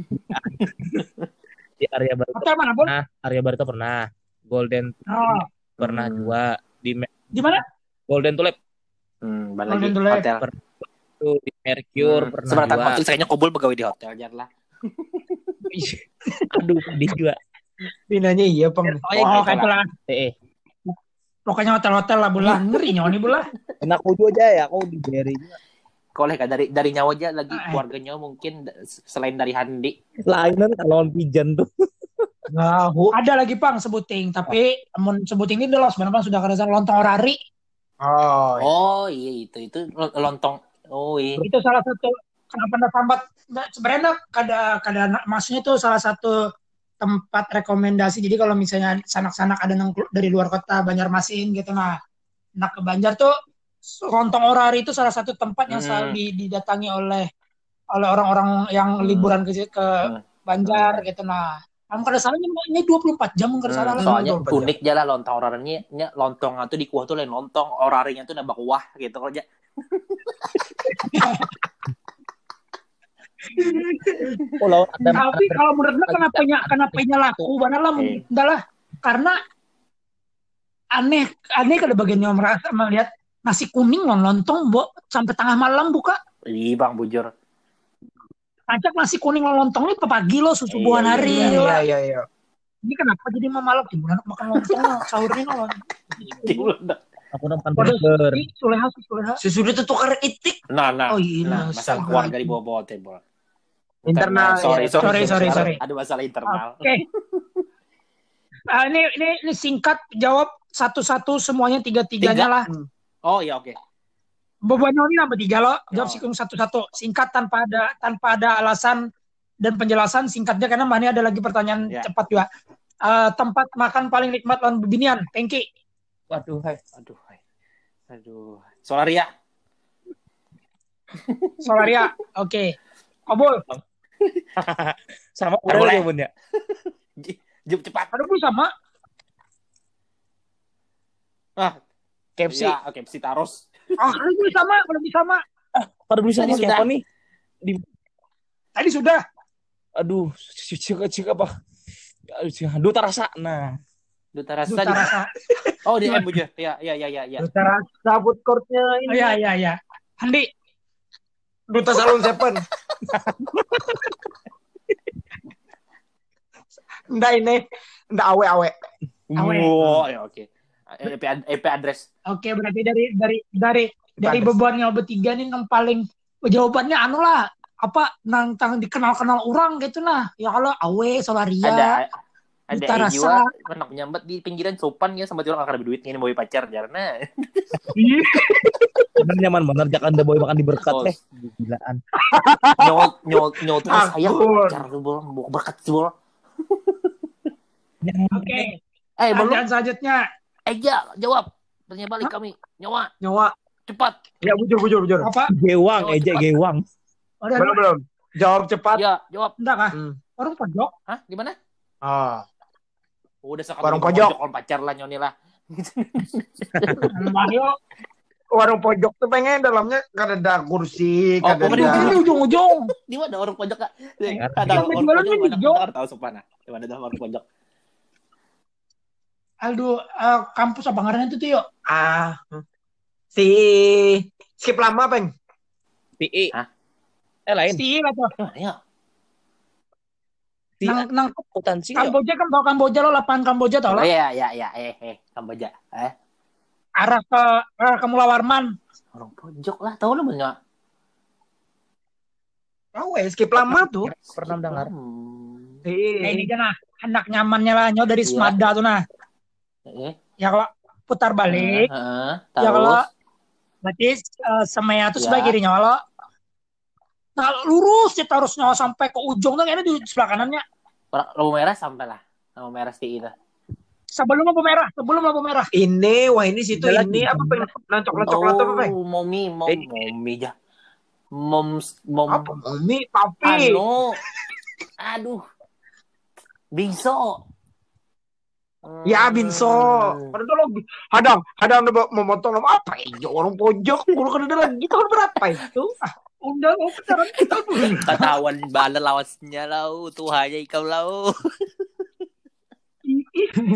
(laughs) di area baru Hotel mana, Bol? pernah, area baru pernah, Golden Oh, pernah Hmm. juga di di mana? Golden Tulip Hmm, Golden lagi Tulip. hotel. Itu di Mercure Hmm. pernah Sebenarnya waktu kayaknya kobol pegawai di hotel jar lah. (laughs) Aduh, sedih juga. Pinanya iya. Pokoknya Oh, kayak itulah. Eh, Pokoknya hotel-hotel lah, Bol. lah. Ngeri nyawa nih, Bol. lah. enak aku aja ya, aku dibayar juga. Koleh kan dari dari nyawa aja lagi eh. keluarganya mungkin selain dari Handi. Lainan kalau pijan tuh. (laughs) Ngahu. Ada lagi, Pang, sebuting. Tapi, amun sebuting ini udah loh. Sebenarnya sudah kerasa lontong orari. Oh, iya. Oh iya itu itu lo- lontong. Oh iya. Itu salah satu kenapa anda sambat Nggak, sebenarnya kada kada maksudnya itu salah satu tempat rekomendasi jadi kalau misalnya sanak-sanak ada yang dari luar kota Banjarmasin gitu nah nak ke Banjar tuh Lontong Orari itu salah satu tempat yang Hmm. selalu di- didatangi oleh oleh orang-orang yang Hmm. liburan ke, ke Hmm. Banjar gitu nah kamu kada salah ini ini 24 jam kada salah Hmm, lah. soalnya lontong unik aja lah lontong orarinya nya lontong itu di kuah tuh lain lontong orarinya tuh nambah kuah gitu aja. Oh, ada tapi kalau menurut lo kenapa nya kenapa nya laku benar lah Eh. Nggak lah karena aneh aneh kada bagian yang merasa melihat nasi kuning lon lontong bo sampai tengah malam buka Iya bang bujur. ajak nasi kuning lon lontong ini pagi lo susu Iya, buah iya, hari Iya, lo. iya, iya, iya. ini kenapa jadi mau malam gimana makan lontong lo sahurnya lo (laughs) aku Waduh. burger. Suleha suleha Susu itu tukar itik. Nah nah. oh iya Nah, masalah keluarga di bawah-bawah table. Internal. sorry, ya. sorry, Sorry, sorry, sorry. Ada masalah internal. Oke. (laughs) Ah, ini, ini ini singkat jawab satu-satu semuanya tiga-tiganya Tiga? lah. Oh iya oke. Bebannya ini nambah tiga lo. Jawab Oh. sikung satu-satu. Singkat tanpa ada tanpa ada alasan dan penjelasan singkatnya karena mana ada lagi pertanyaan Ya. cepat juga. Eh, tempat makan paling nikmat lawan bebinian, Pengki. Waduh, hai. Aduh. hai. Aduh. Solaria. (laughs) Solaria. Oke. Kobol. (laughs) Sama Boleh. udah jawabannya. Jep cepat. Ada pun sama. KFC. Ya, oke, si Taros. Ah, pun sama. Kalau bisa sama. Pada beli sama siapa nih? Tadi sudah. Aduh, cik cik apa? Aduh, cik- Duta rasa. Nah, Duta rasa. Duta di- rasa. (laughs) Oh, di M bujur. Ya, ya, ya, ya, ya. Duta rasa food courtnya Oh, ini. iya, iya, iya. Handi. Duta Salon Seven. Nggak ini. Nggak awe-awe. Awe. Oh, ya oke. EP, ad- EP address. Oke, berarti dari dari dari dari Panas. bebannya bertiga nih yang paling jawabannya anu lah apa nang tang dikenal-kenal orang gitu nah ya kalau awe solaria Ada ada eh, rasa. jiwa anak menyambat di pinggiran sopan ya sama orang akan duit ini mau pacar jarna. (laughs) bener nyaman bener jangan ada boy makan di berkat Oh. teh. Gilaan. (laughs) Nyol nyol nyol terus Ampun. pacar lu bol mau berkat sih bol. oke Eh belum. selanjutnya Eh ya jawab. Tanya balik kami. Nyawa Nyawa. cepat. Ya, bujur, bujur, bujur. apa Gewang, ejek cepat. gewang. Belum, belum. Jawab cepat. Ya jawab. enggak kah Hmm. orang pojok Hah di mana? Ah. Oh, udah sekarang Warung pojok. Orang pacar lah nyoni lah. Mario Warung pojok tuh pengen dalamnya kan ada kursi, Oh, oh, ada... ujung-ujung Di mana orang pojok kak? Ada yang orang jualan pojok tahu supana. Di mana ada orang pojok? Aldo eh, kampus apa ngarannya itu tuh yuk Ah. Si skip lama, Peng. PI. Hah? Eh lain. Steve atau Mana ya? Si nang nang akuntansi. ya? Kamboja kan tau Kamboja lo lapangan Kamboja tau Oh lo iya iya iya eh eh Kamboja. Eh arah ke arah ke Mula Warman orang pojok lah tahu lu banyak. Oh, eh, skip lama tuh. Pernah dengar. Hmm. nah ini aja nah hendak nyamannya lah nyo dari Iya. Semada tuh nah Eh. ya kalau putar balik Heeh, ya kalau berarti eh, semaya tuh Ya. sebelah kirinya kalau Nah, lurus ya harusnya sampai ke ujung tuh kayaknya di sebelah kanannya. Lampu merah sampai lah. Lampu merah STI itu. Sebelum lampu merah, sebelum lampu merah. Ini, wah ini situ Ada ini apa pengen coklat coklat apa pengen? Oh, momi, mom, Eh. momi ya. Mom, mom, Apa? Mie, papi. anu. Aduh. Bingso. Ya binso. Hmm. Ada lo hadang, hadang ada mau motong lo apa? Ya orang pojok, guru kan ada lagi tahun berapa itu? Undang oh pacaran kita dulu. Katawan bala lawasnya lau. Tuhanya ikau lau. (laughs)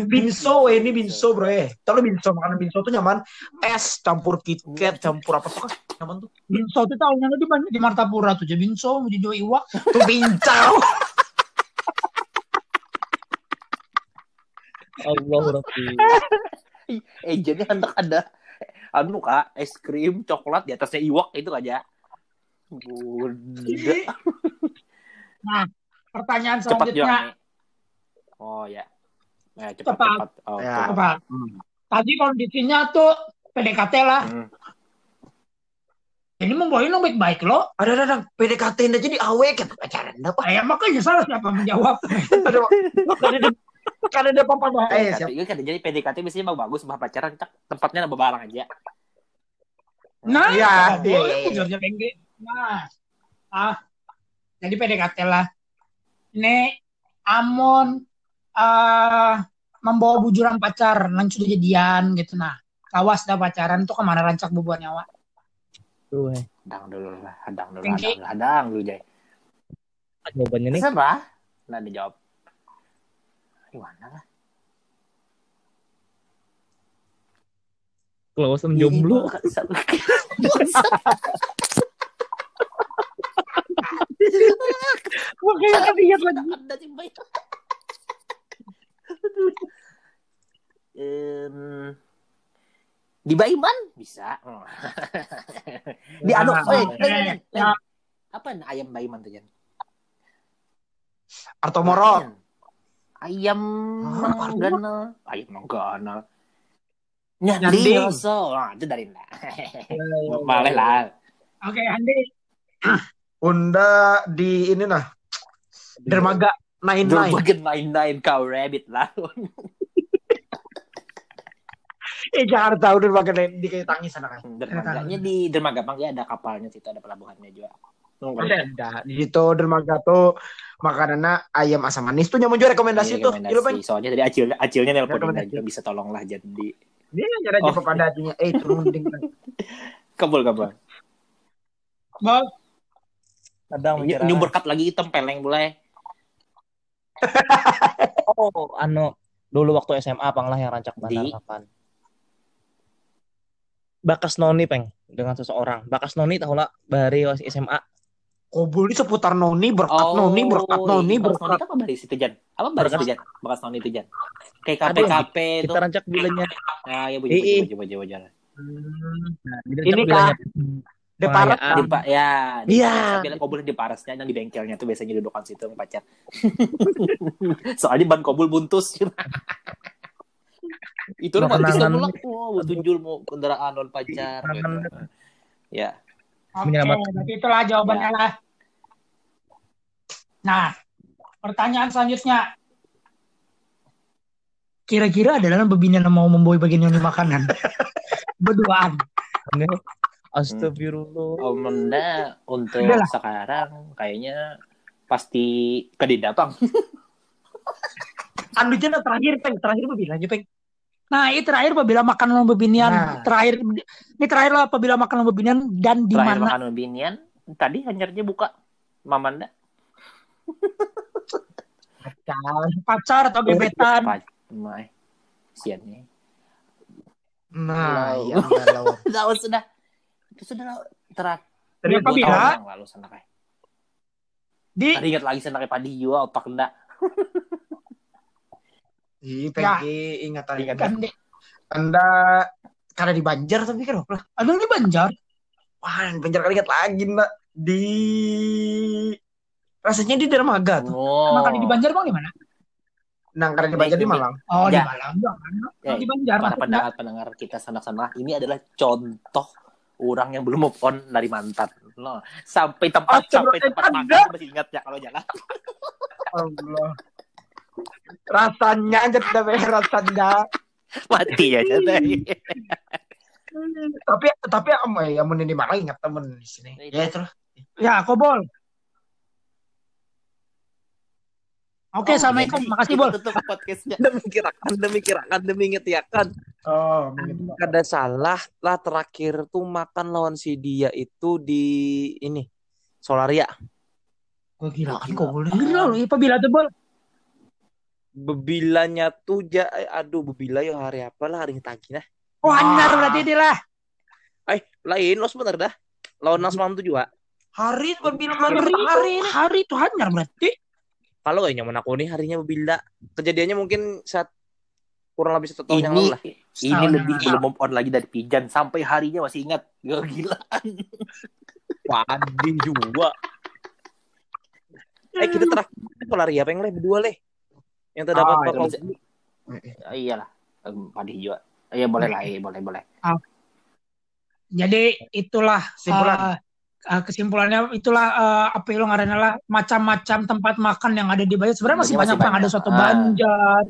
Binso, eh, ini binso bro eh. Tahu binso makanan binso tuh nyaman. Es campur KitKat, campur apa tuh kan? Nyaman tuh. Binso itu tahunya di di Martapura tuh, jadi Binso di Jawa Iwak. (laughs) Tuh bincau. Allah Rabbi. Eh, jadi hendak ada anu kak, es krim, coklat di atasnya iwak itu aja. Bunda. Pertanyaan Cepat selanjutnya, Jong. Oh ya. Ya, cepat Cepat. cepat. Oh, Ya. cepat. Hmm. Tadi kondisinya tuh PDKT lah. Hmm. Ini membawain lo baik-baik lo. Ada ada ada PDKT nya jadi awek kan pacaran apa? Ya makanya salah siapa menjawab. Ada kan ada papa bah. Eh, PDKT siapa? itu kan jadi PDKT biasanya mau bagus bah pacaran tempatnya nambah barang aja. Nah, Iya, iya, boleh iya. Nah, ah, jadi PDKT lah. Ini Amon ah membawa bujuran pacar, nang sudah jadian gitu. Nah, kawas dah pacaran tuh ke mana rancak bubuan nyawa. Tuh, eh. Hadang dulu lah, hadang dulu, Tinggi. hadang, hadang dulu Jay. jawabannya nih. Terserah. Nah, dijawab. Gimana lah? Kelawasem jomblo. (laughs) (laughs) Makanya kan lihat lagi. (laughs) Em, di Baiman bisa. (laughs) di anu, eh, apa nih ayam Baiman tuh Jan? Arto Moro. Len. Ayam Ah, manggana, ayam manggana. Nyanding. So, nah, itu dari lah. Boleh lah. Oke, Andi. (clears throat) Unda di ini nah. Dermaga Nine Nine. Dermaga nine nine kau rabbit lah. (laughs) Eh jangan tahu dermaga Nine di kayak tangis sana kan. Dermaganya di dermaga Bang ya ada kapalnya situ ada pelabuhannya juga. Nunggu. Ada di situ dermaga tuh makanannya ayam asam manis tuh nyamun juga rekomendasi Iya, tuh. Rekomendasi. Soalnya tadi acil acilnya Rekomendasi. aja bisa tolonglah jadi Dia nyara Oh. pada hatinya. Eh turun ding. (laughs) kabul kabul. Bos, Kadang nyumber cup lagi hitam peleng boleh. (laughs) Oh, anu dulu waktu SMA pang lah yang rancak bandar Di? kapan? Bakas noni peng dengan seseorang. Bakas noni tahu lah dari waktu SMA. Kobul ini seputar noni berkat noni berkat noni iya. Bakas noni berkat. itu apa baris itu Jan? Apa baris Berkat- itu Jan? Bakas noni itu Jan. Kayak Ada KP yang KP itu. Kita rancak bulannya. Nah, ya bujuk Iya, iya. bujuk bujuk bujuk. Nah, jadi Ini, rancak bulannya. Deparat. Pengayaan. Di pa ya, di Iya. Paras. Tapi kobul di parasnya yang di bengkelnya tuh biasanya dudukan situ yang pacar. (laughs) Soalnya ban kobul buntus. (laughs) itu rumah kenangan. mulak. Mau tunjul mau kendaraan non pacar. Gitu. Ya. Oke, berarti itulah jawabannya lah. Nah, pertanyaan selanjutnya. Kira-kira ada dalam bebinian yang mau membawa bagian yang makanan? (laughs) Berduaan. Ini Astagfirullah. Nanda untuk Udah sekarang kayaknya pasti ke Didapang. Anu jana terakhir peng terakhir bilang aja peng. Nah, ini terakhir apabila makan sama bebinian. Nah. Terakhir, ini terakhir lah apabila makan sama bebinian dan di Terakhir mana? makan binian tadi hanyarnya buka Mamanda Pacar atau gebetan? Siannya. Nah. Tahu (laughs) sudah itu sudah terakhir Tadi Apa bila? lalu sana kayak. Di Tadi ingat lagi sana kayak padi juga otak. Ih, Ya. Peggy ingat tadi Ingat. kan. di, Anda karena di Banjar tapi kan apa? ada di Banjar. Wah, di Banjar kali ingat lagi mbak di rasanya di Dermaga tuh. Oh. Makan di Banjar bang di mana? Nah, karena di Banjar di Ini- Malang. Oh, di Ya. Malang. Bang. Eh, di Banjar. para maksudnya. pendengar pendengar kita sana sana ini adalah contoh orang yang belum move on dari mantan lo sampai tempat Astaga, sampai tempat makan masih ingat ya kalau jalan Allah. Rasanya aja tidak beres rasanya. mati ya jadi tapi tapi am ya amun ini malah ingat temen di sini. Ya terus. Ya, Kobol. Oke, Assalamualaikum. Makasih, Bol. tutup podcastnya demi kirakan demi kirakan demi ngetiakan Oh, kada salah lah terakhir tuh makan lawan si dia itu di ini Solaria Gue gila kan kok boleh. Gila lu, apa bila tuh, Bol? bebilanya tuh ja eh, aduh bebila yo hari apa lah hari tagi nah Oh, anyar berarti dia lah. eh lain lo sebentar dah lawan nang semalam tuh juga Hari berbilang Hari, hari hari ini. hari itu anyar berarti. kalau gak nyaman aku nih harinya bebila kejadiannya mungkin saat kurang lebih satu tahun yang ini lalu lah ini Setahun lebih yang belum move on lagi dari pijan sampai harinya masih ingat Gak gila Wadih juga eh kita terakhir Solaria apa yang leh berdua leh yang terdapat Ah, oh, itu bakal bisa. Ah, iyalah Em, Padi juga Iya boleh lah, iya boleh boleh. Jadi itulah Kesimpulan. uh, uh, kesimpulannya itulah uh, apa yang lo ngarannya lah macam-macam tempat makan yang ada di Banjar. Sebenarnya masih Masih banyak, Bang. banyak. Ada soto Ah. Banjar.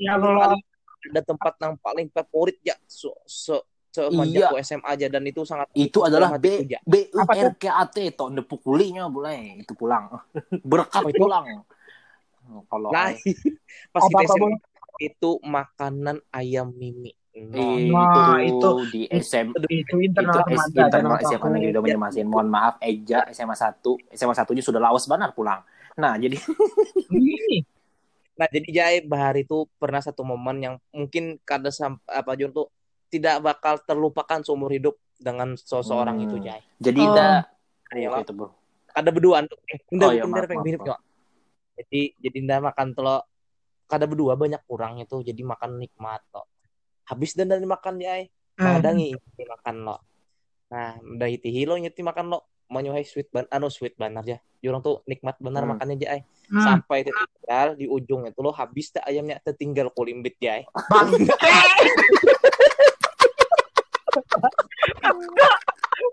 Ya Allah. Ada tempat yang paling favorit ya so, so, Iya. semenjak aku SMA aja dan itu sangat Itu adalah B Ja. B U Apa? R K A T to nepukulinya boleh itu pulang. (laughs) Berkat Oh, itu? pulang. Kalau Nah, (laughs) pas kita Bang? SMA itu makanan ayam mimi. Nah, Wah, itu, itu- di SM Itu itu internal S, remaja, internal SMA negeri udah menyemasin. Mohon maaf Eja SMA 1 SMA satunya sudah lawas benar pulang. Nah, jadi. Nah, jadi Jai Bahar itu pernah satu momen yang mungkin kada sam- apa Jun tuh tidak bakal terlupakan seumur hidup dengan seseorang Hmm. itu Jai. jadi Oh. dah Ayo, itu, Bro. kada berduaan tuh. Eh, Oh, iya, bunda maaf, pengen maaf, mirip maaf. nggak? Jadi jadi nda makan telur kada berdua banyak kurang itu jadi makan nikmat loh. Habis dan dari makan Jai. Hmm. Ada ngiti makan lo. Nah, udah itihi lo nyeti makan lo. Menyuai sweet ban anu sweet banar ya. Jurang tuh nikmat benar Hmm. makannya Jai. Hmm. Sampai tertinggal di ujung itu lo habis tak ayamnya tertinggal kulimbit Jai. Bang. (laughs)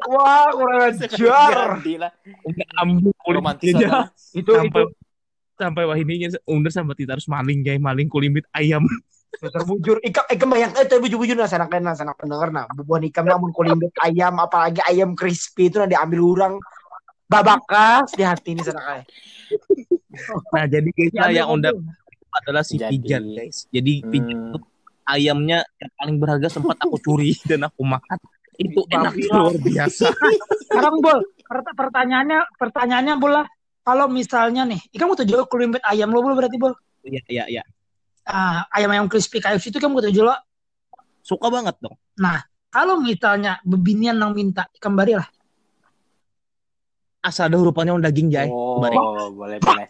Wah, kurang ajar. Jadi lah. Udah ambu Romantis. Itu sampai itu sampai wah ininya undar sampai kita harus maling guys maling kulimbit ayam terbujur. Ikam ikam bayang eh tapi bujur-bujur nah sana kan sana pendengar nah. Bubuhan ikam namun kulimbit ayam apalagi ayam crispy itu nah diambil orang babakas di hati ini sana kayak. nah jadi guys lah ambil yang undang adalah si Jadi- pijan guys jadi pijan Hmm. tuh ayamnya yang paling berharga sempat aku curi (laughs) dan aku makan itu enak luar biasa Sekarang Bol, pert- pertanyaannya pertanyaannya bola kalau misalnya nih, ikan mau tujuh kulimbit ayam lo Bol berarti Bol. iya iya iya Ah, ayam-ayam crispy KFC itu kan mau tujuh lo. suka banget dong Kalau misalnya bebinian yang minta ikan bari lah. asal ada hurufannya on daging jay Oh, Bareng. boleh boleh.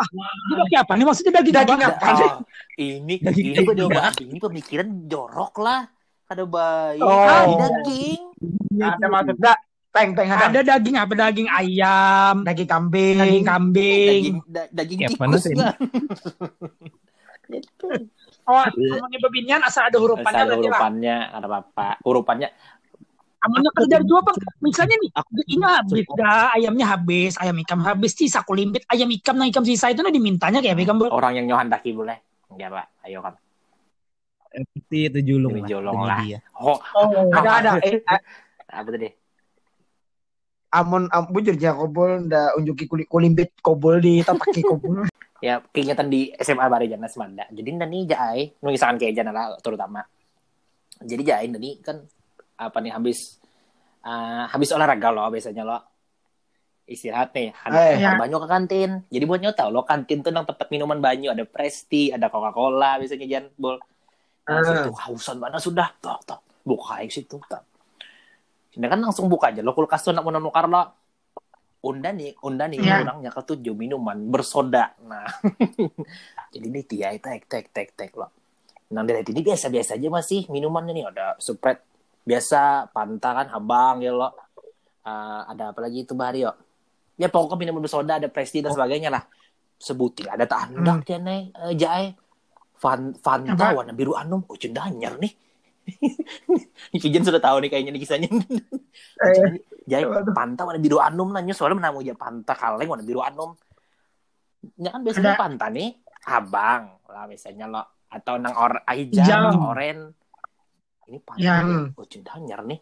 Itu daging apa nih? Maksudnya daging Daging apa? sih? Oh, ini Daging ini apa? bahas ini pemikiran jorok lah. Ada bayi, Oh. Ini daging. Ada maksud dah. Peng peng ada Ada daging apa? Daging ayam, daging kambing. daging kambing. Daging da- daging Ya, tikus panas (laughs) ini. kan. Itu. Oh, ngomongin bebinian asal ada hurufannya Ada berarti lah. hurufannya, ada apa? Hurufannya Amannya kerja dua bang. Misalnya nih, Aku- ini habis dah ayamnya habis, ayam ikam habis, sisa kulimbit, ayam ikam nah ikam sisa itu nah dimintanya kayak ikam Bol. orang yang nyohan daki boleh. Enggak, Pak. Ayo kan. itu itu julung lah julung lah. dia. Oh, Ada ada. Eh, eh, apa tadi? Amun am, bujur ja kobol nda unjuki kulit kulimbit kobol di tataki kobol. (laughs) Ya, kegiatan di SMA Bari Jana Semanda. Jadi nani jai, nulisan kayak jana lah terutama. Jadi jai nani kan apa nih habis ah, habis olahraga lo biasanya lo istirahat nih Eh, ada ya. banyu ke kantin jadi buat nyota lo kantin tuh yang tempat minuman banyu ada Presti ada Coca Cola biasanya jan bol nah, Ah. situ hausan mana sudah tok tok buka situ tok Nah, kan langsung buka aja lo kulkas tuh nak mau nukar lo unda nih unda nih Ya. orangnya ketujuh minuman bersoda. Nah (laughs) jadi ini tiai tek tek tek tek lo nah dari ini biasa biasa aja masih minumannya nih ada Sprite biasa Fanta kan abang ya lo. Ah, ada apa lagi itu bahari yo? Ya pokoknya minuman bersoda ada Presti dan sebagainya lah. Sebutin ada tandak dia nih eh, jae Fan, Fanta Apa? warna biru anum. Oh cendanyar nih (laughs) Vijen sudah tahu nih kayaknya nih kisahnya. Jadi panta warna biru anum nanya soalnya menamu aja panta kaleng warna biru anum. Ya kan biasanya Ada. panta nih abang lah biasanya lo atau nang or hijau, oren. Ini panta. Ya. Oh cinta anyar nih.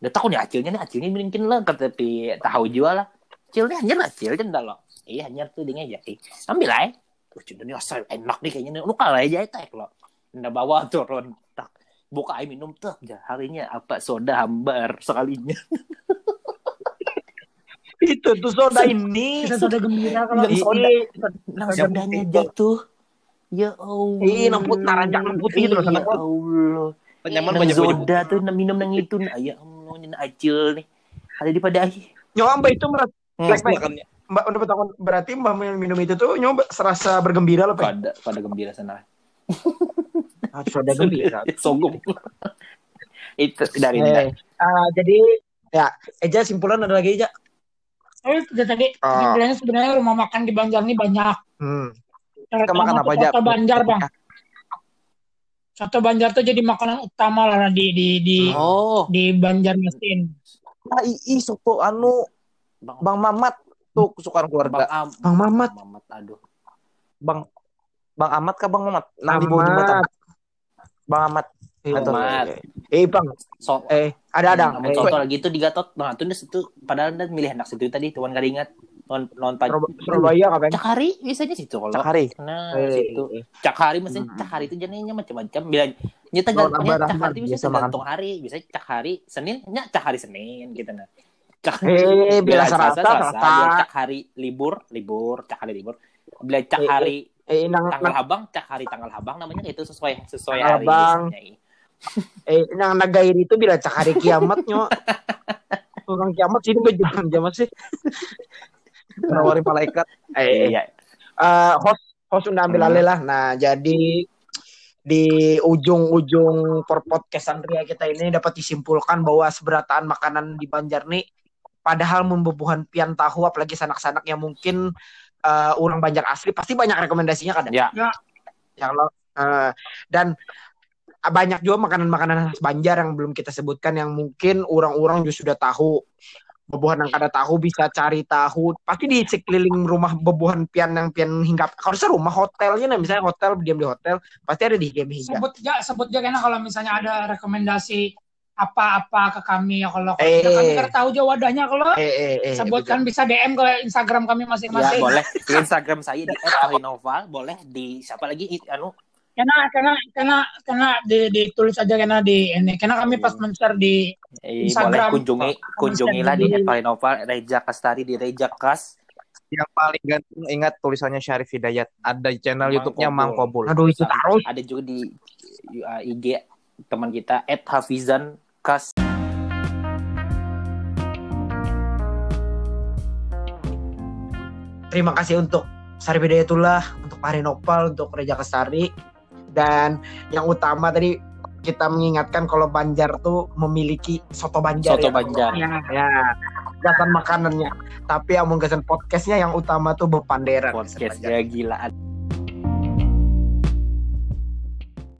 Udah tahu nih acilnya nih acilnya mungkin lah tapi tahu jual lah. Acilnya lah acil cinta lo. Iya anyar tuh aja. Eh, ambil aja. Oh cinta nih asal enak nih kayaknya nih. Lu kalah aja tek lo. Nda bawa turun buka air minum tuh ya harinya apa? Soda hambar sekalinya. (laughs) Itu tuh soda ini. Sudah gembira kalau Yang soda. Nang Soda sodanya jatuh ya Allah. Ih, nang put- naranjak nang putih itu loh, ya sana, Put. Allah. Penyaman nang banyak soda tuh nang minum nang itu. Nah ya Allah nang acil nih. Ada di pada akhir Nyoba itu merat, Black makannya. mbak udah takut berarti mbak yang minum itu tuh nyoba serasa bergembira loh, Pak. pada pada gembira sana (laughs) Ah, soda gembira. (laughs) sogong itu dari. Eh, ah, jadi ya, Eja simpulan ada lagi Eja. Oh, itu tadi kesimpulannya sebenarnya rumah makan di Banjar ini banyak. Hmm. Terutama makan apa aja? Soto Banjar, Bang. Soto Banjar tuh jadi makanan utama lah di di di oh di Banjarmasin. Ah, ii soto anu bang Bang Mamat tuh kesukaan bang keluarga. Am Bang Mamat. Bang Mamat aduh Bang Bang Amat kah Bang Mamat? Nah, di bawah jembatan. Bang Amat. Iya, iya. Eh, Bang. so Eh, ada ada. Namun Eh, contoh lagi itu di Gatot, nah itu situ padahal dan milih anak situ tadi, tuan kali ingat non non Surabaya kapan? Cakari biasanya situ kalau. Cakari. Nah, Eh, situ. eh. Cakari maksudnya Hmm. cakari itu jenisnya macam-macam. Bila nyata gantungnya cakari itu bisa tergantung hari. Biasanya cakari Senin, nya cakari Senin gitu nah. Cakari. Eh, bila Selasa, Selasa, bila cakari libur, libur, cakari libur. Bila cakari Eh, nang, tanggal nang, habang, cakari tanggal habang namanya itu sesuai sesuai Tanggal hari. habang. eh, nang nagairi itu bila cak hari kiamat nyo. Orang kiamat sini berjalan jaman sih. Nawarin malaikat. Eh, Iya. eh, host host udah ambil alih lah. Nah, jadi di ujung-ujung per podcast Andrea kita ini dapat disimpulkan bahwa seberataan makanan di Banjar nih padahal membubuhan pian tahu apalagi sanak-sanak yang mungkin eh, orang Banjar asli pasti banyak rekomendasinya kan Ya. yang lo eh, dan banyak juga makanan-makanan khas Banjar yang belum kita sebutkan yang mungkin orang-orang juga sudah tahu bebuhan yang kada tahu bisa cari tahu pasti di sekeliling rumah bebuhan pian yang pian hinggap kalau bisa rumah hotelnya nah misalnya hotel diam di hotel pasti ada di game hingga Sebut aja, sebut aja karena kalau misalnya ada rekomendasi apa-apa ke kami ya kalau kalau Eh. kami kan tahu aja wadahnya kalau eh eh eh sebutkan bisa DM ke Instagram kami Ya masing-masing. boleh (laughs) di Instagram saya di @arinova, boleh di siapa lagi anu Karena karena karena karena di, ditulis aja karena di ini karena kami pas men-share di eh, boleh Instagram. kunjungi kunjungilah di @arinova Reja Kastari di Reja Kas. Yang paling ganteng ingat tulisannya Syarif Hidayat. Ada channel YouTube-nya Mang Kobul. Kobul. aduh itu terus Ada juga di uh, IG teman kita @hafizan Kas. terima kasih untuk Sari Bidayatullah untuk Parinopal untuk Reja Kestari dan yang utama tadi kita mengingatkan kalau Banjar tuh memiliki soto Banjar Soto ya. Banjar. ya, ya makanannya tapi yang menggasan podcastnya yang utama tuh bepanderan Podcast ya gila.